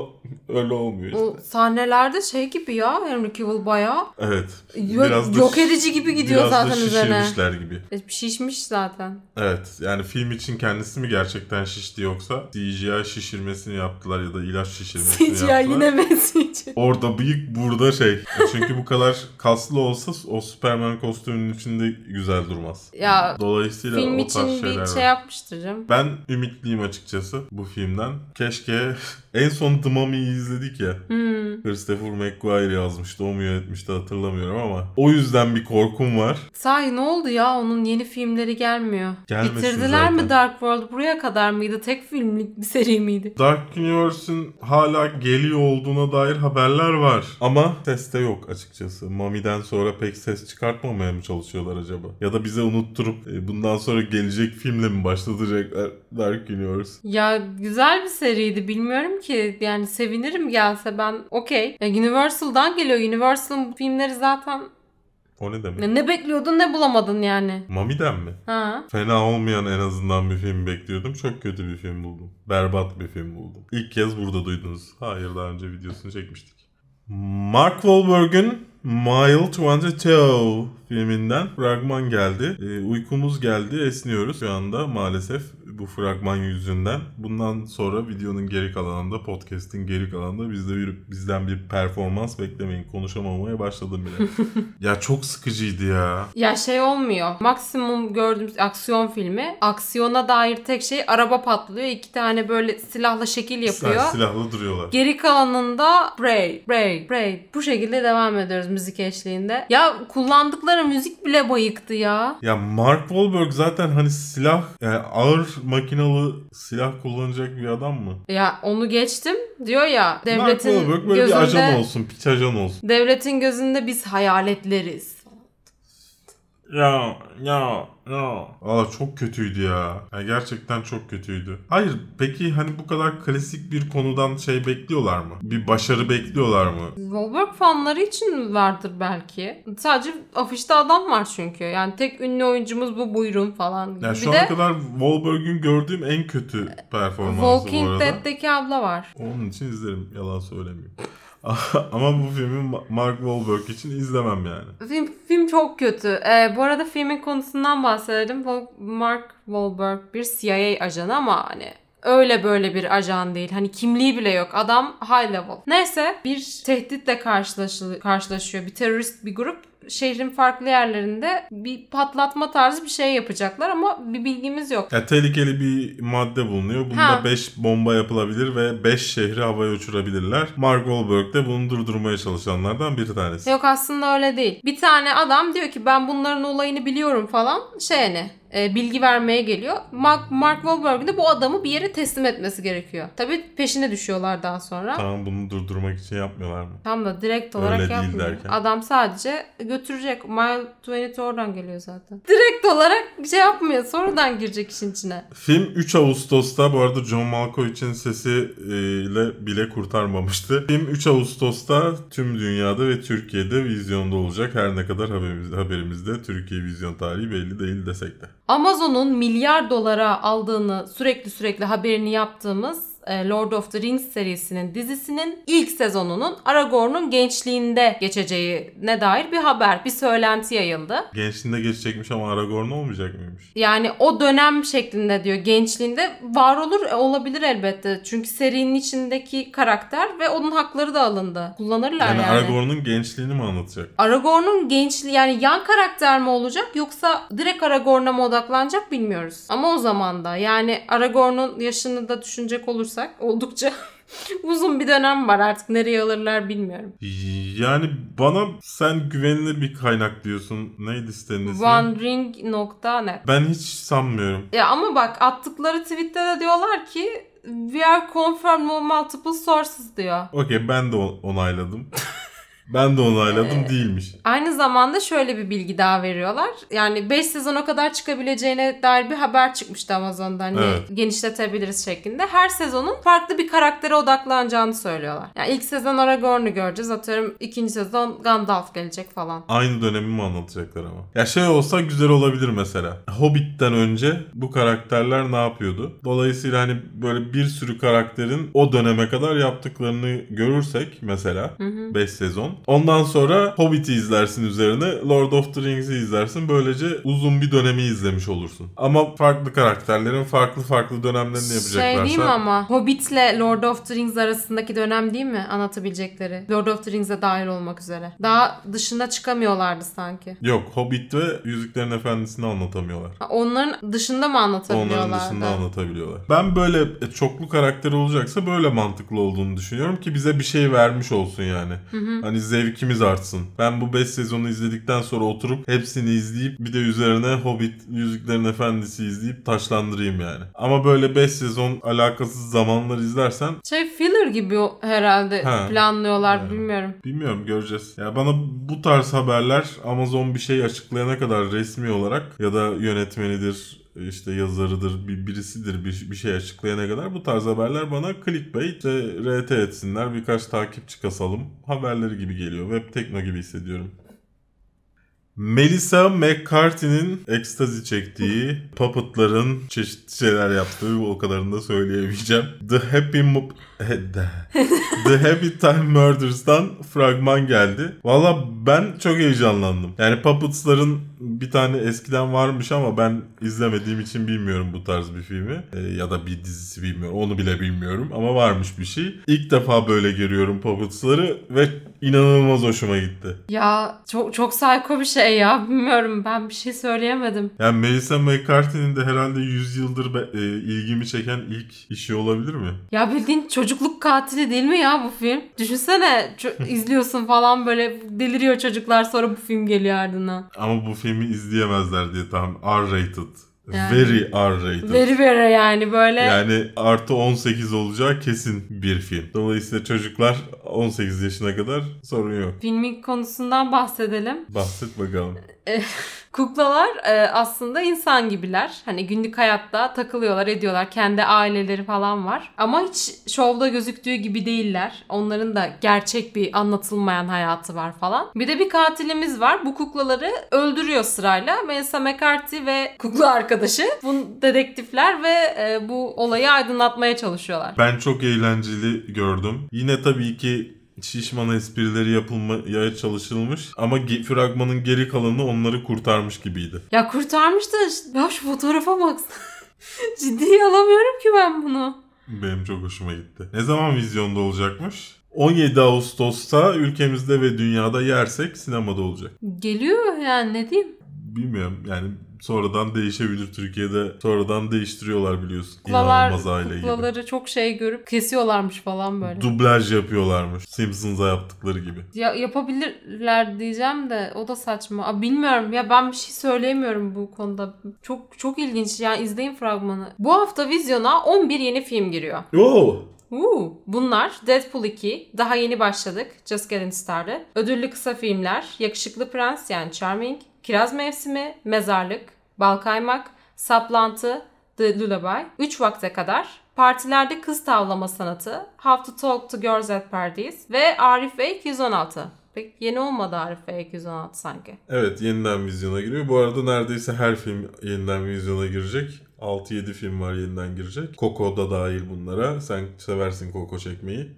öyle olmuyor işte. o sahnelerde şey gibi ya Henry Cavill bayağı Evet. Yo- da yok edici gibi gidiyor biraz zaten da üzerine. şişirmişler gibi. E, Şişmiş zaten. Evet yani film için kendisi mi gerçekten şişti yoksa CGI şişirmesini yaptılar ya da ilaç şişirmesini CGI yaptılar. yine benzici. Orada bıyık burada şey. Çünkü bu kadar kaslı olsa o Superman kostümünün içinde güzel durmaz. Ya Dolayısıyla film o tarz için bir şey var. Yapmıştır canım. Ben ümitliyim açıkçası bu filmden. Keşke en son The Mummy'yi izledik ya. Hmm. Christopher McQuarrie yazmıştı. O mu yönetmişti hatırlamıyorum ama. O yüzden bir korkum var. Sahi ne oldu ya? Onun yeni filmleri gelmiyor. Gelmesin Bitirdiler zaten. mi Dark World? Buraya kadar mıydı? Tek filmlik bir seri miydi? Dark Universe'ün hala geliyor olduğuna dair haberler var. Ama ses de yok açıkçası. Mami'den sonra pek ses çıkartmamaya mı çalışıyorlar acaba? Ya da bize unutturup e, bundan sonra gelecek filmle mi başlatacaklar Dark Universe? Ya güzel bir seriydi bilmiyorum ki yani sevinirim gelse ben okey. Ya Universal'dan geliyor. Universal'ın filmleri zaten O ne demek? ne, ne bekliyordun ne bulamadın yani. Mami'den mi? Ha. Fena olmayan en azından bir film bekliyordum. Çok kötü bir film buldum. Berbat bir film buldum. İlk kez burada duydunuz. Hayır daha önce videosunu çekmiştik. Mark Wahlberg'ün Mile 22 filminden fragman geldi. Ee, uykumuz geldi, esniyoruz şu anda maalesef bu fragman yüzünden. Bundan sonra videonun geri kalanında, podcast'in geri kalanında bizde bir, bizden bir performans beklemeyin. Konuşamamaya başladım bile. ya çok sıkıcıydı ya. Ya şey olmuyor. Maksimum gördüğümüz aksiyon filmi. Aksiyona dair tek şey araba patlıyor. iki tane böyle silahla şekil yapıyor. Silahlı duruyorlar. Geri kalanında Bray, Bray, Bray. Bu şekilde devam ediyoruz müzik eşliğinde. Ya kullandıkları müzik bile bayıktı ya. Ya Mark Wahlberg zaten hani silah yani ağır makinalı silah kullanacak bir adam mı? Ya onu geçtim diyor ya Mark devletin Wahlberg böyle gözünde bir ajan olsun, piç ajan olsun. devletin gözünde biz hayaletleriz. Ya ya ya. Valla çok kötüydü ya. ya. Gerçekten çok kötüydü. Hayır peki hani bu kadar klasik bir konudan şey bekliyorlar mı? Bir başarı bekliyorlar mı? Wahlberg fanları için vardır belki. Sadece afişte adam var çünkü. Yani tek ünlü oyuncumuz bu buyurun falan. Ya bir şu de ana kadar Wahlberg'ün gördüğüm en kötü performansı bu Walking arada. Dead'deki abla var. Onun için izlerim. Yalan söylemiyorum. Ama bu filmi Ma- Mark Wahlberg için izlemem yani. Film, film çok kötü. Ee, bu arada filmin konusundan bahsedelim. Mark Wahlberg bir CIA ajanı ama hani öyle böyle bir ajan değil. Hani kimliği bile yok. Adam high level. Neyse bir tehditle karşılaşı- karşılaşıyor. Bir terörist bir grup şehrin farklı yerlerinde bir patlatma tarzı bir şey yapacaklar ama bir bilgimiz yok. Ya tehlikeli bir madde bulunuyor. Bunda Ha. 5 bomba yapılabilir ve 5 şehri havaya uçurabilirler. Mark Wahlberg de bunu durdurmaya çalışanlardan bir tanesi. Yok aslında öyle değil. Bir tane adam diyor ki ben bunların olayını biliyorum falan. Şey hani e, bilgi vermeye geliyor. Mark, Mark Wahlberg'in de bu adamı bir yere teslim etmesi gerekiyor. Tabii peşine düşüyorlar daha sonra. Tam, Tamam bunu durdurmak için yapmıyorlar mı? da direkt olarak Öyle değil yapmıyor. derken. Adam sadece götürecek. Mile 22 oradan geliyor zaten. Direkt olarak şey yapmıyor. Sonradan girecek işin içine. Film 3 Ağustos'ta bu arada John Malkovich'in sesiyle bile kurtarmamıştı. Film 3 Ağustos'ta tüm dünyada ve Türkiye'de vizyonda olacak. Her ne kadar haberimizde, haberimizde Türkiye vizyon tarihi belli değil desek de. Amazon'un milyar dolara aldığını sürekli sürekli haberini yaptığımız e, Lord of the Rings serisinin dizisinin ilk sezonunun Aragorn'un gençliğinde geçeceğine dair bir haber, bir söylenti yayıldı. Gençliğinde geçecekmiş ama Aragorn olmayacak mıymış? Yani o dönem şeklinde diyor gençliğinde var olur e, olabilir elbette. Çünkü serinin içindeki karakter ve onun hakları da alındı. Kullanırlar Yani, yani. Aragorn'un gençliğini mi anlatacak? Aragorn'un gençliği yani yan karakter mi olacak yoksa direkt Aragorn'a mı odaklanacak bilmiyoruz. Ama o zaman da yani Aragorn'un yaşını da düşünecek olursak oldukça uzun bir dönem var artık nereye alırlar bilmiyorum. Yani bana sen güvenilir bir kaynak diyorsun. Neydi sitenin ismi? OneRing.net Ben hiç sanmıyorum. Ya ama bak attıkları tweette de diyorlar ki We are confirmed on multiple sources diyor. Okey ben de onayladım. ben de onayladım Ee, değilmiş. Aynı zamanda şöyle bir bilgi daha veriyorlar. Yani 5 sezona kadar çıkabileceğine dair bir haber çıkmıştı Amazon'dan. Hani Evet. genişletebiliriz şeklinde. Her sezonun farklı bir karaktere odaklanacağını söylüyorlar. Yani ilk sezon Aragorn'u göreceğiz. Atıyorum ikinci sezon Gandalf gelecek falan. Aynı dönemi mi anlatacaklar ama? Ya şey olsa güzel olabilir mesela. Hobbit'ten önce bu karakterler ne yapıyordu? Dolayısıyla hani böyle bir sürü karakterin o döneme kadar yaptıklarını görürsek mesela 5 sezon. Ondan sonra Hobbit'i izlersin üzerine Lord of the Rings'i izlersin. Böylece uzun bir dönemi izlemiş olursun. Ama farklı karakterlerin farklı farklı dönemlerini Şey yapacaklarsa... değil mi ama Hobbit'le Lord of the Rings arasındaki dönem değil mi anlatabilecekleri? Lord of the Rings'e dahil olmak üzere. Daha dışına çıkamıyorlardı sanki. Yok Hobbit ve Yüzüklerin Efendisi'ni anlatamıyorlar. Ha, Onların dışında mı anlatabiliyorlardı? Onların dışında anlatabiliyorlar. Ben böyle e, çoklu karakter olacaksa böyle mantıklı olduğunu düşünüyorum ki bize bir şey vermiş olsun yani. Hani zevkimiz artsın. Ben bu 5 sezonu izledikten sonra oturup hepsini izleyip bir de üzerine Hobbit, Yüzüklerin Efendisi izleyip taşlandırayım yani. Ama böyle 5 sezon alakasız zamanlar izlersen Şey filler gibi herhalde Ha. planlıyorlar Yani. bilmiyorum. Bilmiyorum göreceğiz. Ya bana bu tarz haberler Amazon bir şey açıklayana kadar resmi olarak ya da yönetmenidir, işte yazarıdır, bir birisidir bir, bir şey açıklayana kadar bu tarz haberler bana clickbait, işte RT etsinler, birkaç takipçi kasalım haberleri gibi geliyor. Web tekno gibi hissediyorum. Melissa McCarthy'nin ekstazi çektiği, puppetların çeşitli şeyler yaptığı o kadarını da söyleyemeyeceğim. The Happy Mo- The Happy Time Murders'dan fragman geldi. Valla ben çok heyecanlandım. Yani Puppets'ların bir tane eskiden varmış ama ben izlemediğim için bilmiyorum bu tarz bir filmi. Ee, ya da bir dizisi bilmiyorum. Onu bile bilmiyorum ama varmış bir şey. İlk defa böyle görüyorum Puppets'ları ve inanılmaz hoşuma gitti. Ya çok çok psycho bir şey ya. Bilmiyorum ben bir şey söyleyemedim. Yani Melissa McCarthy'nin de herhalde 100 yıldır be- e, ilgimi çeken ilk işi olabilir mi? Ya bildiğin çocukluk katili değil mi ya bu film? Düşünsene izliyorsun falan böyle deliriyor çocuklar sonra bu film geliyor ardından. Ama bu filmi izleyemezler diye tam R-rated. Yani. Very R-rated. Veri veri yani böyle. Yani artı 18 olacağı kesin bir film. Dolayısıyla çocuklar 18 yaşına kadar sorun yok. Filmin konusundan bahsedelim. Bahset bakalım. Kuklalar e, aslında insan gibiler. Hani günlük hayatta takılıyorlar, ediyorlar. Kendi aileleri falan var. Ama hiç şovda gözüktüğü gibi değiller. Onların da gerçek bir anlatılmayan hayatı var falan. Bir de bir katilimiz var. Bu kuklaları öldürüyor sırayla. Melissa McCarthy ve kukla arkadaşı. Bu dedektifler ve e, bu olayı aydınlatmaya çalışıyorlar. Ben çok eğlenceli gördüm. Yine tabii ki şişman esprileri yapılmaya çalışılmış ama ge- fragmanın geri kalanı onları kurtarmış gibiydi. Ya kurtarmış da ya şu fotoğrafa baksana. Ciddiye alamıyorum ki ben bunu. Benim çok hoşuma gitti. Ne zaman vizyonda olacakmış? 17 Ağustos'ta ülkemizde ve dünyada yersek sinemada olacak. Geliyor yani ne diyeyim. Bilmiyorum yani sonradan değişebilir Türkiye'de. Sonradan değiştiriyorlar biliyorsun. Kuklalar, İnanılmaz aile gibi. kuklaları çok şey görüp kesiyorlarmış falan böyle. Dublaj yapıyorlarmış. Simpsons'a yaptıkları gibi. ya yapabilirler diyeceğim de o da saçma. Aa, bilmiyorum ya ben bir şey söyleyemiyorum bu konuda. Çok çok ilginç yani izleyin fragmanı. Bu hafta vizyona 11 yeni film giriyor. Oo. Uuu. Bunlar Deadpool 2, daha yeni başladık, Just Getting Started, ödüllü kısa filmler, Yakışıklı Prens yani Charming, Kiraz Mevsimi, Mezarlık, Balkaymak, Saplantı, The Lullaby, 3 vakte kadar, partilerde kız tavlama sanatı, How to Talk to Girls at Parties ve Arif Bey 216. Pek yeni olmadı Arif Bey 216 sanki. Evet yeniden vizyona giriyor. Bu arada neredeyse her film yeniden vizyona girecek. 6-7 film var yeniden girecek. Coco da dahil bunlara. Sen seversin Coco çekmeyi.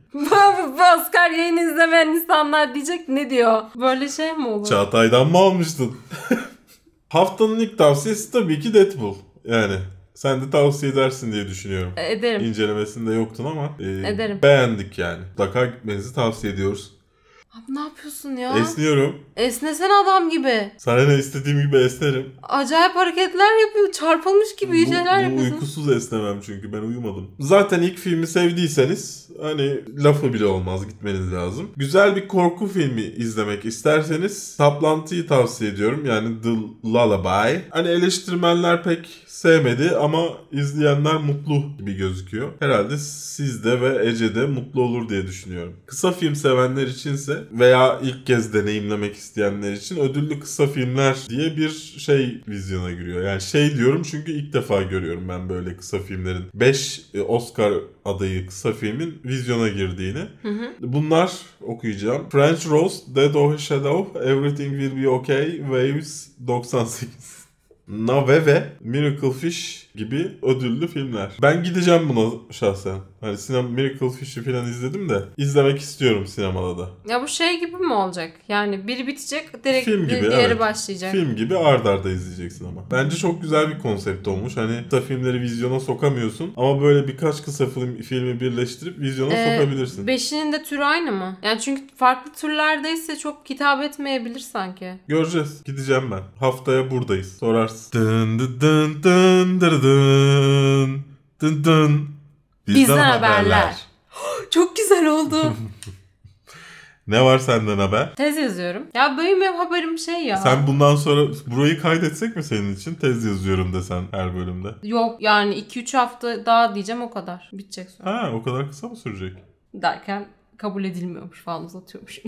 Oscar yayını izlemeyen insanlar diyecek ne diyor? Böyle şey mi olur? Çağatay'dan mı almıştın? Haftanın ilk tavsiyesi tabii ki Deadpool. Yani sen de tavsiye edersin diye düşünüyorum. E, Ederim. İncelemesinde yoktun ama e, Ederim. beğendik yani. Mutlaka gitmenizi tavsiye ediyoruz. Abi ne yapıyorsun ya? Esniyorum. Esnesene adam gibi. Sana ne istediğim gibi esnerim. Acayip hareketler yapıyor. Çarpılmış gibi Bu, şeyler bu yapıyorsun. uykusuz esnemem çünkü ben uyumadım. Zaten ilk filmi sevdiyseniz hani lafı bile olmaz gitmeniz lazım. Güzel bir korku filmi izlemek isterseniz Saplantıyı tavsiye ediyorum. Yani The Lullaby. Hani eleştirmenler pek sevmedi ama izleyenler mutlu gibi gözüküyor. Herhalde sizde ve Ece'de mutlu olur diye düşünüyorum. Kısa film sevenler içinse veya ilk kez deneyimlemek isteyenler için ödüllü kısa filmler diye bir şey vizyona giriyor. Yani şey diyorum çünkü ilk defa görüyorum ben böyle kısa filmlerin 5 Oscar adayı kısa filmin vizyona girdiğini. Hı hı. Bunlar okuyacağım. French Rose, Dead of a Shadow, Everything Will Be Okay, Waves 98. Nave ve Miracle Fish gibi ödüllü filmler. Ben gideceğim buna şahsen. Hani sinema Miracle Fish'i falan izledim de izlemek istiyorum sinemada da. Ya bu şey gibi mi olacak? Yani biri bitecek direkt Film gibi, diğeri evet. başlayacak. Film gibi ard arda izleyeceksin ama. Bence çok güzel bir konsept olmuş. Hani kısa filmleri vizyona sokamıyorsun ama böyle birkaç kısa film, filmi birleştirip vizyona Ee, sokabilirsin. Beşinin de türü aynı mı? Yani çünkü farklı türlerdeyse çok hitap etmeyebilir sanki. Göreceğiz. Gideceğim ben. Haftaya buradayız. Sorarsın. Dın dın dın dın dın dın dın dın. Bizden haberler. Çok güzel oldu. Ne var senden haber? Tez yazıyorum. Ya benim hep haberim şey ya. Sen bundan sonra burayı kaydetsek mi senin için? Tez yazıyorum desen her bölümde. Yok yani 2-3 hafta daha diyeceğim o kadar. Bitecek sonra. Ha o kadar kısa mı sürecek? Derken kabul edilmiyormuş falan uzatıyormuş.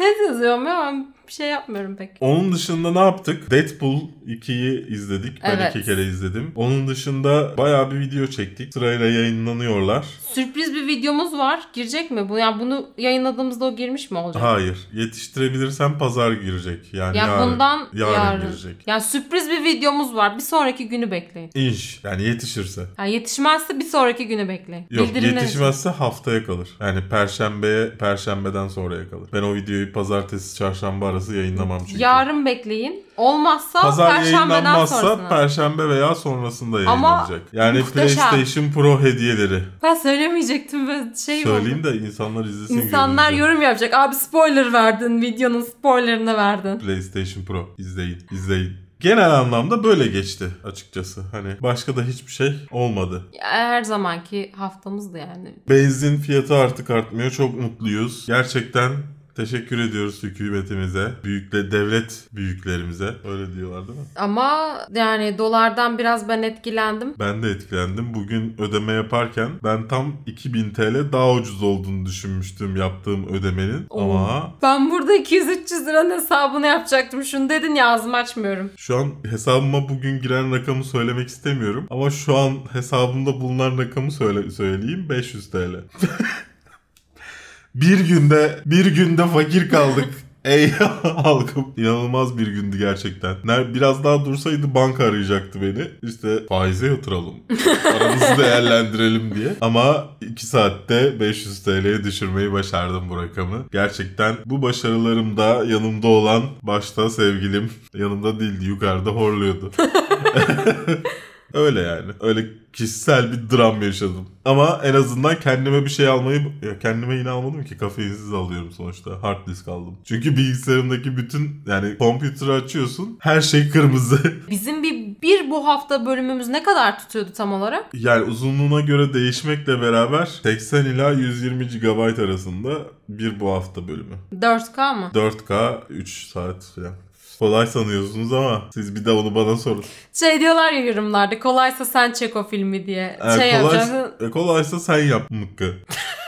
ne yazıyorum ya ben bir şey yapmıyorum pek. Onun dışında ne yaptık? Deadpool 2'yi izledik. Ben Evet. iki kere izledim. Onun dışında bayağı bir video çektik. Sırayla yayınlanıyorlar. Sürpriz bir videomuz var. Girecek mi bu? Yani bunu yayınladığımızda o girmiş mi olacak? Hayır. Yetiştirebilirsem pazar girecek. Yani Ya yarın, bundan yarın, yarın. girecek. Yani sürpriz bir videomuz var. Bir sonraki günü bekleyin. İnş. Yani yetişirse. Yani yetişmezse bir sonraki günü bekleyin. Yok yetişmezse haftaya kalır. Yani perşembeye, perşembeden sonraya kalır. Ben o videoyu pazartesi, çarşamba arası yayınlamam çünkü. Yarın bekleyin. Olmazsa Pazar perşembeden sonrasına. perşembe veya sonrasında Ama yayınlanacak. Yani muhteşem. PlayStation Pro hediyeleri. ben söylemeyecektim ve şey Söyleyeyim oldu. de insanlar izlesin. İnsanlar görünce. yorum yapacak. Abi spoiler verdin. Videonun spoilerını verdin. PlayStation Pro izleyin, izleyin. Genel anlamda böyle geçti açıkçası. Hani başka da hiçbir şey olmadı. Ya Her zamanki haftamızdı yani. Benzin fiyatı artık artmıyor. Çok mutluyuz. Gerçekten teşekkür ediyoruz hükümetimize, büyükle devlet büyüklerimize. Öyle diyorlar değil mi? Ama yani dolardan biraz ben etkilendim. Ben de etkilendim. Bugün ödeme yaparken ben tam 2000 TL daha ucuz olduğunu düşünmüştüm yaptığım ödemenin. Oo. Ama Ben burada 200-300 liranın hesabını yapacaktım. Şunu dedin ya ağzımı açmıyorum. Şu an hesabıma bugün giren rakamı söylemek istemiyorum. Ama şu an hesabımda bulunan rakamı söyle söyleyeyim 500 TL. bir günde bir günde fakir kaldık. Ey halkım. İnanılmaz bir gündü gerçekten. Biraz daha dursaydı banka arayacaktı beni. İşte faize yatıralım. Paramızı değerlendirelim diye. Ama 2 saatte 500 TL'ye düşürmeyi başardım bu rakamı. Gerçekten bu başarılarımda yanımda olan başta sevgilim yanımda değildi yukarıda horluyordu. Öyle yani. Öyle kişisel bir dram yaşadım. Ama en azından kendime bir şey almayı... Ya kendime yine almadım ki. Kafeinsiz alıyorum sonuçta. Hard disk aldım. Çünkü bilgisayarımdaki bütün... Yani kompüteri açıyorsun. Her şey kırmızı. Bizim bir, bir bu hafta bölümümüz ne kadar tutuyordu tam olarak? yani uzunluğuna göre değişmekle beraber 80 ila 120 GB arasında bir bu hafta bölümü. 4K mı? 4K 3 saat falan. Kolay sanıyorsunuz ama siz bir de onu bana sorun. Şey diyorlar ya yorumlarda kolaysa sen çek o filmi diye. Ee, şey kolay, e, kolaysa sen yap mıkkı.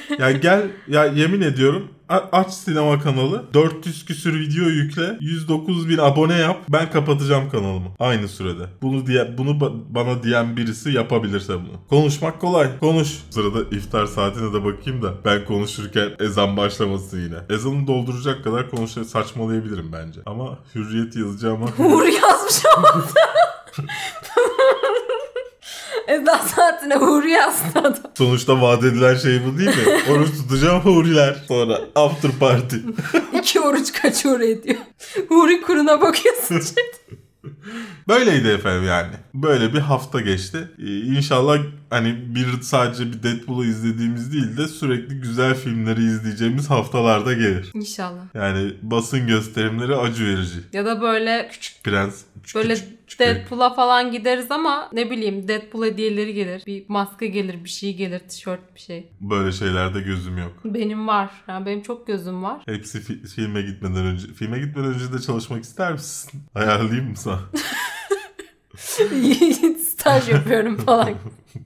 ya gel ya yemin ediyorum aç sinema kanalı 400 küsür video yükle 109 bin abone yap ben kapatacağım kanalımı aynı sürede. Bunu diye bunu ba- bana diyen birisi yapabilirse bunu. Konuşmak kolay. Konuş. Sırada iftar saatine de bakayım da ben konuşurken ezan başlamasın yine. Ezanı dolduracak kadar konuş saçmalayabilirim bence. Ama hürriyet yazacağım Uğur yazmış ama. Ezan saatine yazdı adam. Sonuçta vaat edilen şey bu değil mi? Oruç tutacağım huriler. Sonra after party. İki oruç kaç uğur ediyor. Uğur'un kuruna bakıyorsun. Böyleydi efendim yani. Böyle bir hafta geçti. Ee, inşallah hani bir sadece bir Deadpool'u izlediğimiz değil de sürekli güzel filmleri izleyeceğimiz haftalarda gelir. İnşallah. Yani basın gösterimleri acı verici. Ya da böyle Küçük Prens. Küçük, böyle küçük, Deadpool'a falan gideriz ama ne bileyim Deadpool hediyeleri gelir. Bir maske gelir, bir şey gelir, tişört bir şey. Böyle şeylerde gözüm yok. Benim var. Yani benim çok gözüm var. Hepsi fi- filme gitmeden önce. Filme gitmeden önce de çalışmak ister misin? Ayarlayayım mı sana? Staj yapıyorum falan.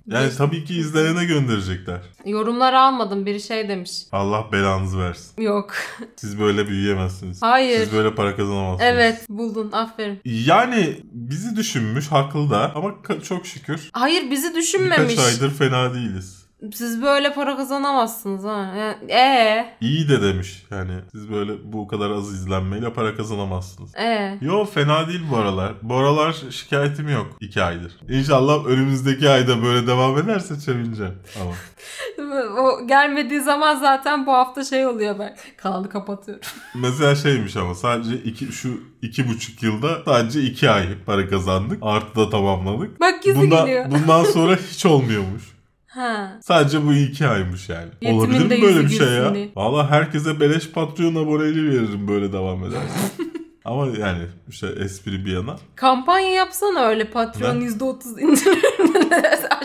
Yani tabii ki izlenene gönderecekler. Yorumlar almadım. Biri şey demiş. Allah belanızı versin. Yok. Siz böyle büyüyemezsiniz. Hayır. Siz böyle para kazanamazsınız. Evet buldun. Aferin. Yani bizi düşünmüş haklı da ama çok şükür Hayır bizi düşünmemiş. birkaç aydır fena değiliz. Siz böyle para kazanamazsınız ha. Yani, ee, İyi de demiş yani siz böyle bu kadar az izlenmeyle para kazanamazsınız. ee. Yo fena değil bu aralar. Bu aralar şikayetim yok. iki aydır. İnşallah önümüzdeki ayda böyle devam ederse sevineceğim. Ama O gelmediği zaman zaten bu hafta şey oluyor ben. Kanalı kapatıyorum. mesela şeymiş ama sadece iki, şu iki buçuk yılda sadece iki ay para kazandık. Artı da tamamladık. Bak yüzü Bundan, geliyor. bundan sonra hiç olmuyormuş. Ha. Sadece bu iki aymış yani. Yetimin Olabilir mi böyle bir şey ya? diye. Valla herkese beleş Patreon aboneliği veririm böyle devam ederse. Ama yani işte espri bir yana. Kampanya yapsana öyle Patreon Ne? %30 indirim.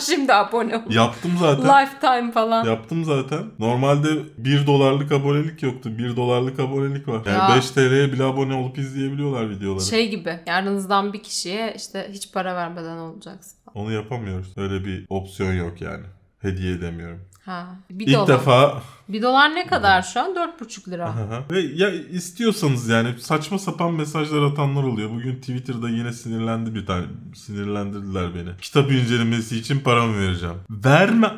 Şimdi abone ol. Yaptım zaten. Lifetime falan. Yaptım zaten. Normalde 1 dolarlık abonelik yoktu. 1 dolarlık abonelik var. Yani Ya. 5 TL'ye bile abone olup izleyebiliyorlar videoları. Şey gibi aranızdan bir kişiye işte hiç para vermeden olacaksın. Onu yapamıyoruz. Öyle bir opsiyon yok yani. Hediye edemiyorum. Ha. Bir İlk dolar. defa Bir dolar ne kadar şu an? 4,5 lira. Aha. Ve ya istiyorsanız yani saçma sapan mesajlar atanlar oluyor. Bugün Twitter'da yine sinirlendi bir tane. Sinirlendirdiler beni. Kitap incelemesi için paramı vereceğim. Verme.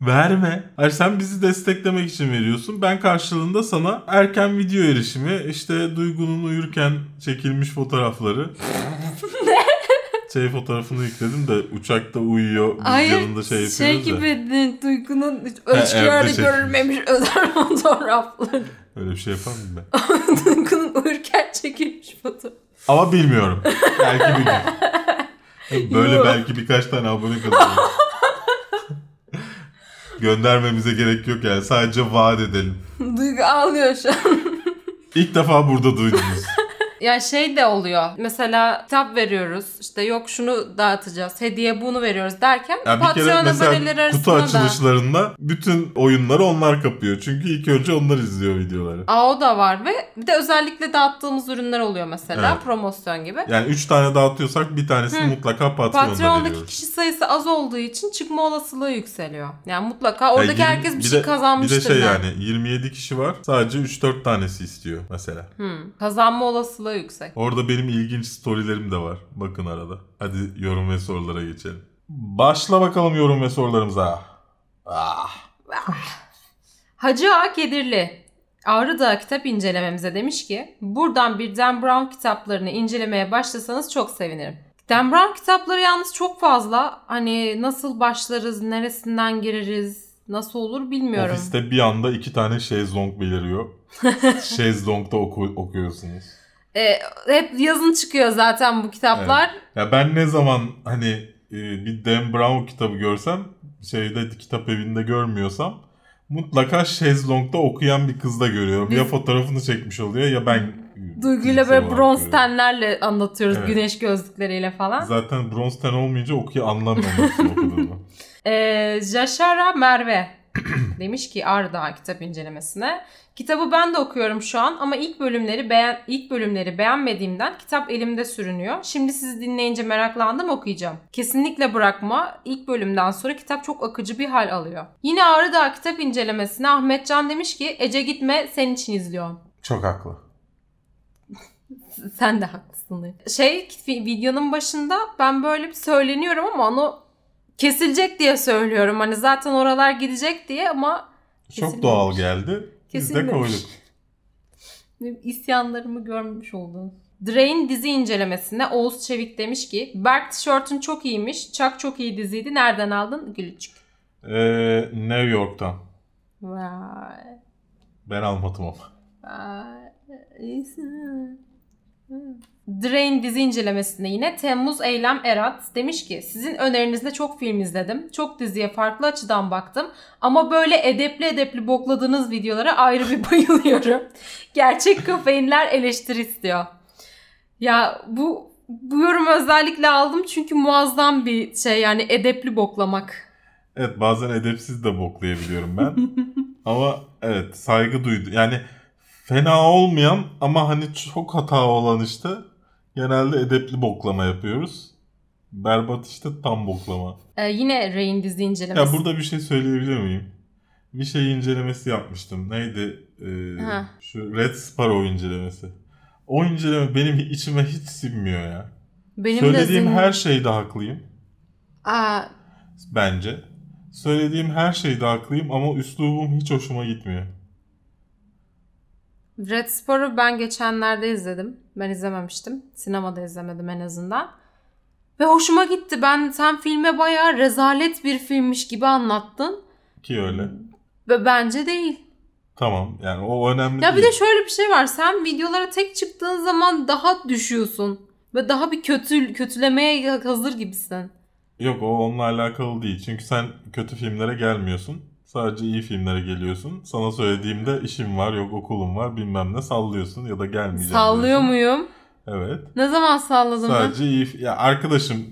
Verme. Hayır sen bizi desteklemek için veriyorsun. Ben karşılığında sana erken video erişimi, işte Duygu'nun uyurken çekilmiş fotoğrafları. Şey fotoğrafını yükledim de uçakta uyuyor. Biz Hayır yanında şey şey, yapıyoruz gibi de, Duygu'nun ölçülerde çekilmiş. görülmemiş özel fotoğrafları. Öyle bir şey yapar mıyım ben? Duygu'nun uyurken çekilmiş fotoğraf. Ama bilmiyorum. Belki bir gün. Böyle Yok. belki birkaç tane abone kazanırız. Göndermemize gerek yok yani. Sadece vaat edelim. Duygu ağlıyor şu an. İlk defa burada duydunuz. Ya şey de oluyor. Mesela kitap veriyoruz. İşte yok şunu dağıtacağız. Hediye bunu veriyoruz derken Yani bir kere Patreon mesela kutu arasında da. açılışlarında bütün oyunları onlar kapıyor. Çünkü ilk önce onlar izliyor videoları. Aa o da var ve bir de özellikle dağıttığımız ürünler oluyor mesela. Evet. Promosyon gibi. Yani 3 tane dağıtıyorsak bir tanesini Hı. mutlaka Patreon'da Patreon'daki veriyoruz. kişi sayısı az olduğu için çıkma olasılığı yükseliyor. Yani mutlaka Ya oradaki yirmi- herkes bir, şey de- kazanmıştır. Bir de şey yani. yani 27 kişi var. Sadece 3-4 tanesi istiyor mesela. Hmm, Kazanma olasılığı yüksek. Orada benim ilginç storylerim de var. Bakın arada. Hadi yorum ve sorulara geçelim. Başla bakalım yorum ve sorularımıza. Ah. Hacı Ağa Kedirli Ağrı Dağı kitap incelememize demiş ki buradan bir Dan Brown kitaplarını incelemeye başlasanız çok sevinirim. Dan Brown kitapları yalnız çok fazla. Hani nasıl başlarız, neresinden gireriz, nasıl olur bilmiyorum. Ofiste bir anda iki tane şezlong beliriyor. Şezlong'da oku- okuyorsunuz. Ee, hep yazın çıkıyor zaten bu kitaplar. Ya ben ne zaman hani e, bir Dan Brown kitabı görsem şeyde kitap evinde görmüyorsam mutlaka şezlongda okuyan bir kız da görüyorum. Biz- Ya fotoğrafını çekmiş oluyor ya ben Duyguyla fiziksel böyle bronz tenlerle anlatıyoruz Evet. güneş gözlükleriyle falan. Zaten bronz ten olmayınca okuyor anlamıyorum. Ee, Jaşara Merve demiş ki Arda kitap incelemesine. Kitabı ben de okuyorum şu an ama ilk bölümleri beğen ilk bölümleri beğenmediğimden kitap elimde sürünüyor. Şimdi sizi dinleyince meraklandım okuyacağım. Kesinlikle bırakma. İlk bölümden sonra kitap çok akıcı bir hal alıyor. Yine Ağrı Dağı kitap incelemesine Ahmetcan demiş ki Ece gitme senin için izliyorum. Çok haklı. Sen de haklısın. Şey videonun başında ben böyle bir söyleniyorum ama onu kesilecek diye söylüyorum. Hani zaten oralar gidecek diye ama Çok Kesilmemiş. doğal geldi. Biz de koyduk. isyanlarımı görmüş oldum. Drain dizi incelemesinde Oğuz Çevik demiş ki Berk tişörtün çok iyiymiş. Çak çok iyi diziydi. Nereden aldın? Gülücük. Ee, New York'tan. Vay. Ben almadım ama. Vay. iyisin. Drain dizi incelemesinde yine Temmuz Eylem Erat demiş ki sizin önerinizde çok film izledim. Çok diziye farklı açıdan baktım. Ama böyle edepli edepli bokladığınız videolara ayrı bir bayılıyorum. Gerçek kafeinler eleştiri istiyor. Ya bu bu yorumu özellikle aldım çünkü muazzam bir şey yani edepli boklamak. Evet bazen edepsiz de boklayabiliyorum ben. ama evet saygı duydu. Yani fena olmayan ama hani çok hata olan işte genelde edepli boklama yapıyoruz. Berbat işte tam boklama. Ee, yine Rain dizi incelemesi. Ya burada bir şey söyleyebilir miyim? Bir şey incelemesi yapmıştım. Neydi? Ee, Ha. şu Red Sparrow incelemesi. O inceleme benim içime hiç sinmiyor ya. Benim Söylediğim de zihnim- her şeyde haklıyım. Aa, Bence. Söylediğim her şeyde haklıyım ama üslubum hiç hoşuma gitmiyor. Red Sparrow ben geçenlerde izledim. Ben izlememiştim. Sinemada izlemedim en azından. Ve hoşuma gitti. Ben sen filme bayağı rezalet bir filmmiş gibi anlattın. Ki öyle. Ve bence değil. Tamam yani o önemli Ya bir değil. de şöyle bir şey var. Sen videolara tek çıktığın zaman daha düşüyorsun. Ve daha bir kötü kötülemeye hazır gibisin. Yok o onunla alakalı değil. Çünkü sen kötü filmlere gelmiyorsun. Sadece iyi filmlere geliyorsun. Sana söylediğimde işim var, yok okulum var bilmem ne sallıyorsun ya da gelmeyeceğim Sallıyor diyorsun. muyum? Evet. Ne zaman salladım ben? Sadece iyi... Ya arkadaşım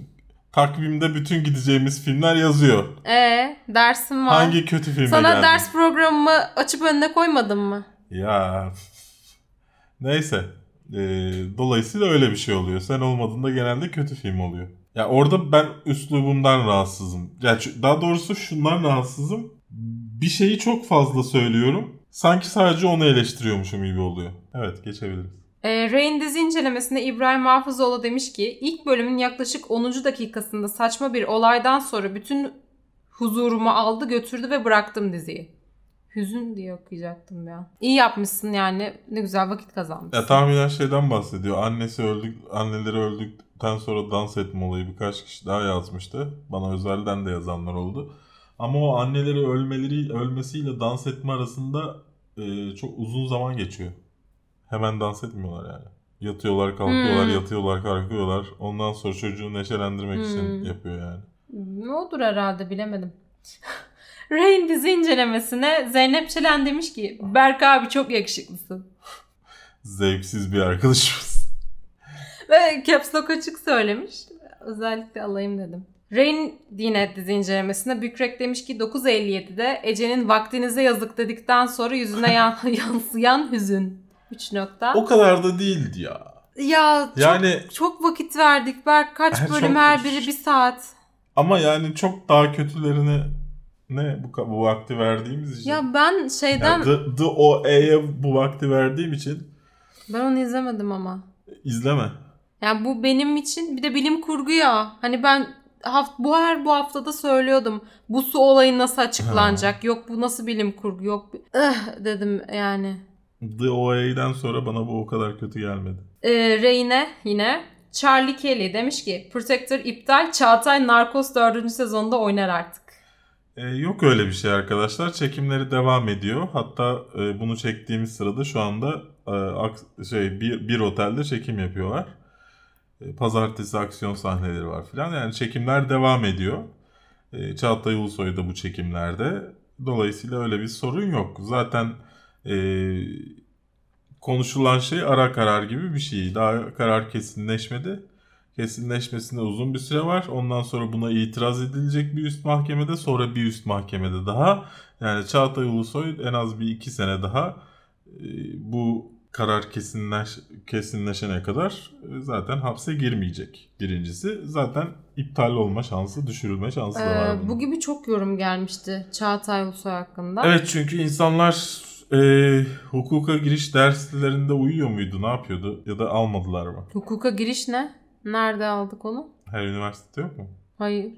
takvimde bütün gideceğimiz filmler yazıyor. Ee, dersim var. Hangi kötü filme Sana geldin? ders programımı açıp önüne koymadım mı? Ya neyse. Ee, dolayısıyla öyle bir şey oluyor. Sen olmadığında genelde kötü film oluyor. Ya orada ben üslubumdan rahatsızım. Ya daha doğrusu şundan rahatsızım. Bir şeyi çok fazla söylüyorum. Sanki sadece onu eleştiriyormuşum gibi oluyor. Evet geçebiliriz. E, Rain dizi incelemesinde İbrahim Hafızoğlu demiş ki ilk bölümün yaklaşık 10. dakikasında saçma bir olaydan sonra bütün huzurumu aldı götürdü ve bıraktım diziyi. Hüzün diye okuyacaktım ya. İyi yapmışsın yani. Ne güzel vakit kazanmışsın. Ya tahminen şeyden bahsediyor. Annesi öldük, anneleri öldükten sonra dans etme olayı birkaç kişi daha yazmıştı. Bana özelden de yazanlar oldu. Ama o anneleri ölmeleri ölmesiyle dans etme arasında e, çok uzun zaman geçiyor. Hemen dans etmiyorlar yani. Yatıyorlar, kalkıyorlar, Hmm. yatıyorlar, kalkıyorlar. Ondan sonra çocuğu neşelendirmek için Hmm. yapıyor yani. Ne olur herhalde bilemedim. Rain dizi incelemesine Zeynep Çelen demiş ki Berk abi çok yakışıklısın. Zevksiz bir arkadaşımız. Ve Caps Lock açık söylemiş. Özellikle alayım dedim. Rain yine dizi incelemesinde Bükrek demiş ki 9.57'de Ece'nin vaktinize yazık dedikten sonra yüzüne yan- yansıyan hüzün. 3 nokta. O kadar da değildi ya. ya çok, Yani çok vakit verdik Berk. Kaç bölüm çok- her biri bir saat. ama yani çok daha kötülerini ne bu, bu vakti verdiğimiz için. Ya ben şeyden... Yani The, The OA'ya bu vakti verdiğim için Ben onu izlemedim ama. izleme. Yani bu benim için bir de bilim kurgu ya. Hani ben haft bu her bu haftada söylüyordum. Bu su olayı nasıl açıklanacak? Yok bu nasıl bilim kurgu? Yok eh, dedim yani. The OA'den sonra bana bu o kadar kötü gelmedi. Ee, Reyne yine Charlie Kelly demiş ki Protector iptal Çağatay Narcos 4. sezonda oynar artık. Ee, yok öyle bir şey arkadaşlar. Çekimleri devam ediyor. Hatta e, bunu çektiğimiz sırada şu anda e, şey bir, bir otelde çekim yapıyorlar. E, pazartesi aksiyon sahneleri var filan. Yani çekimler devam ediyor. E, Çağatay Ulusoy da bu çekimlerde. Dolayısıyla öyle bir sorun yok. Zaten e, konuşulan şey ara karar gibi bir şey. Daha karar kesinleşmedi. Kesinleşmesinde uzun bir süre var. Ondan sonra buna itiraz edilecek bir üst mahkemede. Sonra bir üst mahkemede daha. Yani Çağatay Ulusoy en az bir iki sene daha e, bu karar kesinleş, kesinleşene kadar e, zaten hapse girmeyecek. Birincisi zaten iptal olma şansı, düşürülme şansı da var. Ee, bunun. bu gibi çok yorum gelmişti Çağatay Ulusoy hakkında. Evet çünkü insanlar e, hukuka giriş derslerinde uyuyor muydu? Ne yapıyordu? Ya da almadılar mı? Hukuka giriş ne? Nerede aldık onu? Her üniversitede yok mu? Hayır.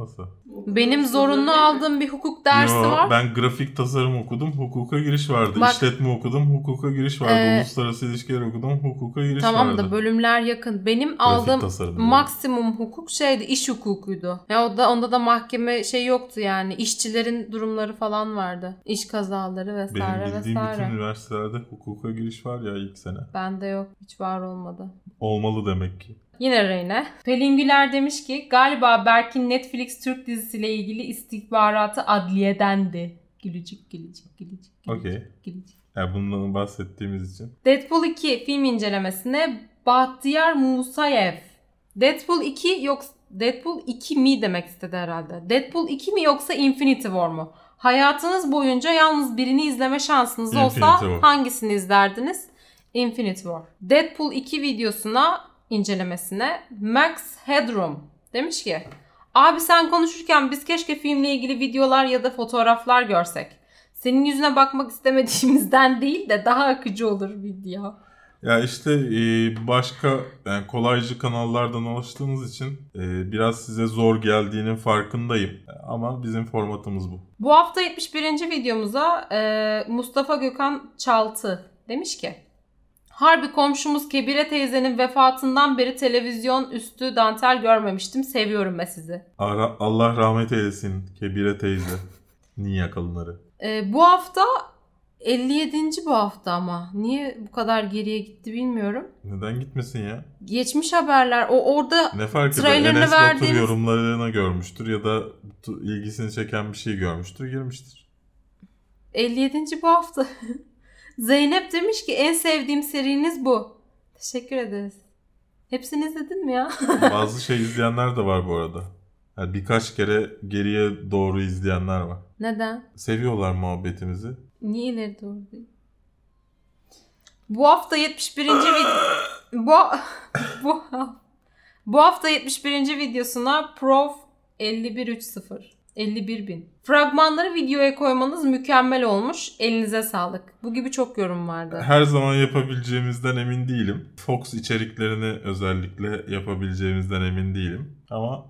Nasıl? Benim zorunlu aldığım bir hukuk dersi Yo, var. Ben grafik tasarım okudum. Hukuka giriş vardı. Bak- İşletme okudum. Hukuka giriş vardı. Ee, Uluslararası ilişkiler okudum. Hukuka giriş Tamam vardı. da bölümler yakın. Benim aldığım tasarım diyorum. maksimum hukuk şeydi iş hukukuydu. Ya o da onda da mahkeme şey yoktu yani. İşçilerin durumları falan vardı. İş kazaları Benim vesaire bildiğim vesaire. bütün üniversitelerde hukuka giriş var ya ilk sene. Bende yok. Hiç var olmadı. Olmalı demek ki. Yine Reyne. Pelin Güler demiş ki galiba Berk'in Netflix Türk dizisiyle ilgili istihbaratı adliyedendi. Gülücük gülücük gülücük gülücük Okey. gülücük. Yani bundan bahsettiğimiz için. Deadpool 2 film incelemesine Bahtiyar Musayev. Deadpool 2 yok Deadpool 2 mi demek istedi herhalde. Deadpool 2 mi yoksa Infinity War mu? Hayatınız boyunca yalnız birini izleme şansınız Infinity olsa War. hangisini izlerdiniz? Infinity War. Deadpool 2 videosuna incelemesine Max Headroom demiş ki Abi sen konuşurken biz keşke filmle ilgili videolar ya da fotoğraflar görsek. Senin yüzüne bakmak istemediğimizden değil de daha akıcı olur video. Ya işte e, başka yani kolaycı kanallardan alıştığınız için e, biraz size zor geldiğinin farkındayım. Ama bizim formatımız bu. Bu hafta 71. videomuza e, Mustafa Gökhan Çaltı demiş ki Harbi komşumuz Kebire teyzenin vefatından beri televizyon üstü dantel görmemiştim. Seviyorum ben sizi. Ara- Allah rahmet eylesin Kebire teyze. Niye kalınları. E, bu hafta 57. bu hafta ama. Niye bu kadar geriye gitti bilmiyorum. Neden gitmesin ya? Geçmiş haberler. O orada Ne fark eder? Trailerını Enes Batur verdiğiniz- yorumlarına görmüştür ya da ilgisini çeken bir şey görmüştür, girmiştir. 57. bu hafta. Zeynep demiş ki en sevdiğim seriniz bu. Teşekkür ederiz. Hepsini izledin mi ya? Bazı şey izleyenler de var bu arada. Yani birkaç kere geriye doğru izleyenler var. Neden? Seviyorlar muhabbetimizi. Niye ileri doğru değil? Bu hafta 71. vid- bu bu Bu hafta 71. videosuna Prof 5130 51 bin. Fragmanları videoya koymanız mükemmel olmuş. Elinize sağlık. Bu gibi çok yorum vardı. Her zaman yapabileceğimizden emin değilim. Fox içeriklerini özellikle yapabileceğimizden emin değilim. Ama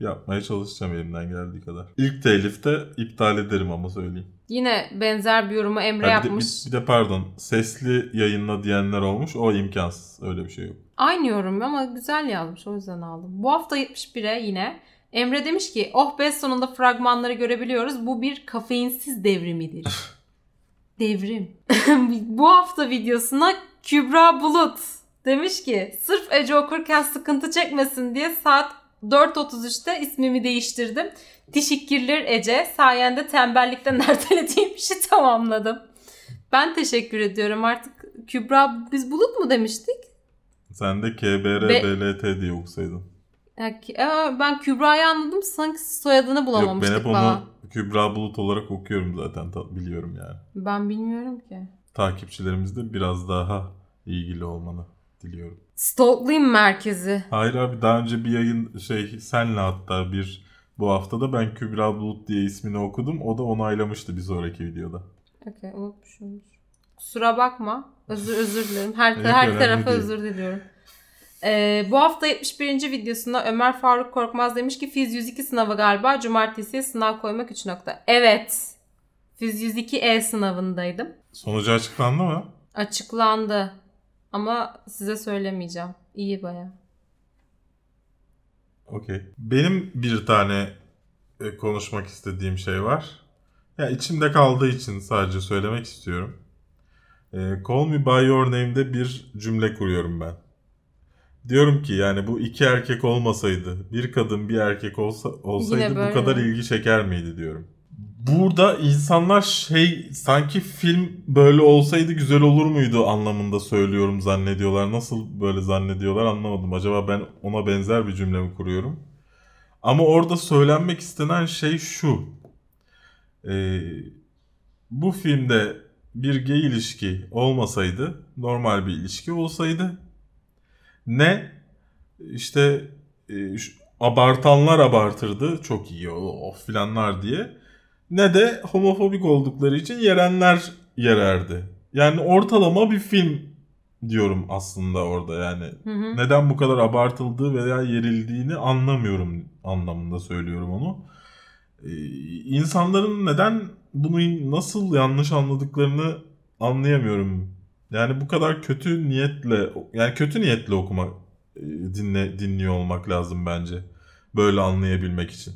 yapmaya çalışacağım elimden geldiği kadar. İlk telifte iptal ederim ama söyleyeyim. Yine benzer bir yorumu Emre Ha, bir, de, yapmış. bir- bir de pardon sesli yayınla diyenler olmuş. O imkansız. Öyle bir şey yok. Aynı yorum ama güzel yazmış o yüzden aldım. Bu hafta 71'e yine Emre demiş ki oh be sonunda fragmanları görebiliyoruz. Bu bir kafeinsiz devrimidir. Devrim. Bu hafta videosuna Kübra Bulut demiş ki sırf Ece okurken sıkıntı çekmesin diye saat 4.33'te ismimi değiştirdim. Teşekkürler Ece. Sayende tembellikten ertelediğim işi tamamladım. Ben teşekkür ediyorum. Artık Kübra biz Bulut mu demiştik? Sen de KBR Be- BLT diye okusaydın. Ya, Aa, ben Kübra'yı anladım sanki soyadını Yok bulamamıştık ben hep onu falan. Kübra Bulut olarak okuyorum zaten. biliyorum yani. Ben bilmiyorum ki. Takipçilerimiz de biraz daha ilgili olmanı diliyorum. Stalklayayım merkezi. Hayır abi daha önce bir yayın şey senle hatta bir bu haftada ben Kübra Bulut diye ismini okudum. O da onaylamıştı bir sonraki videoda. Okey unutmuşum. Kusura bakma. Özür özür dilerim. Her, Yok, her tarafa değil. özür diliyorum. Ee, bu hafta 71. videosunda Ömer Faruk Korkmaz demiş ki Fiz 102 sınavı galiba. Cumartesiye sınav koymak 3 nokta. Evet. Fiz 102 E sınavındaydım. Sonucu açıklandı mı? Açıklandı. Ama size söylemeyeceğim. İyi baya. Okey. Benim bir tane e, konuşmak istediğim şey var. Ya içimde kaldığı için sadece söylemek istiyorum. E, Call Me By Your Name'de bir cümle kuruyorum ben. Diyorum ki yani bu iki erkek olmasaydı, bir kadın bir erkek olsa olsaydı bu kadar mi? ilgi çeker miydi diyorum. Burada insanlar şey sanki film böyle olsaydı güzel olur muydu anlamında söylüyorum zannediyorlar. Nasıl böyle zannediyorlar anlamadım. Acaba ben ona benzer bir cümle mi kuruyorum? Ama orada söylenmek istenen şey şu. Ee, bu filmde bir gay ilişki olmasaydı, normal bir ilişki olsaydı ne işte e, şu- abartanlar abartırdı çok iyi o, o filanlar diye ne de homofobik oldukları için yerenler yererdi. Yani ortalama bir film diyorum aslında orada yani. Hı hı. Neden bu kadar abartıldığı veya yerildiğini anlamıyorum anlamında söylüyorum onu. Ee, insanların neden bunu nasıl yanlış anladıklarını anlayamıyorum. Yani bu kadar kötü niyetle yani kötü niyetle okuma e, dinle dinliyor olmak lazım bence. Böyle anlayabilmek için.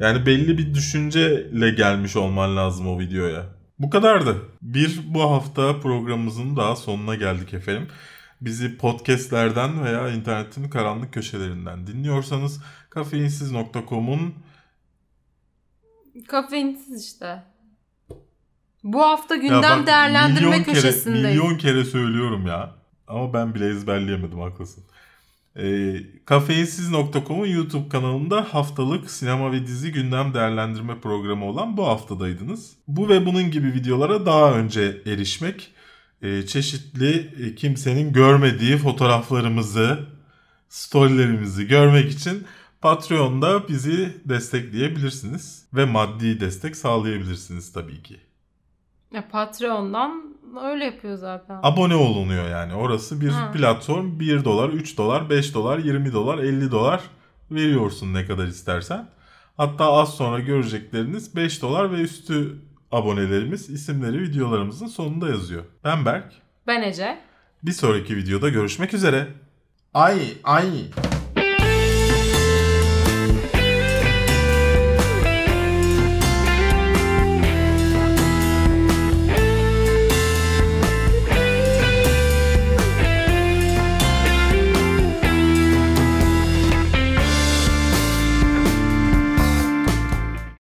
Yani belli bir düşünceyle gelmiş olman lazım o videoya. Bu kadardı. Bir bu hafta programımızın daha sonuna geldik efendim. Bizi podcastlerden veya internetin karanlık köşelerinden dinliyorsanız kafeinsiz.com'un Kafeinsiz işte. Bu hafta Ya gündem bak, değerlendirme milyon kere, köşesindeyiz. milyon kere söylüyorum ya. Ama ben bile ezberleyemedim haklısın. E, kafeinsiz.com'un YouTube kanalında haftalık sinema ve dizi gündem değerlendirme programı olan bu haftadaydınız. Bu ve bunun gibi videolara daha önce erişmek, e, çeşitli e, kimsenin görmediği fotoğraflarımızı, storylerimizi görmek için Patreon'da bizi destekleyebilirsiniz ve maddi destek sağlayabilirsiniz tabii ki. Ya Patreon'dan öyle yapıyor zaten. Abone olunuyor yani. Orası bir Ha. platform. 1 dolar, 3 dolar, 5 dolar, 20 dolar, 50 dolar veriyorsun ne kadar istersen. Hatta az sonra görecekleriniz 5 dolar ve üstü abonelerimiz isimleri videolarımızın sonunda yazıyor. Ben Berk. Ben Ece. Bir sonraki videoda görüşmek üzere. Ay ay.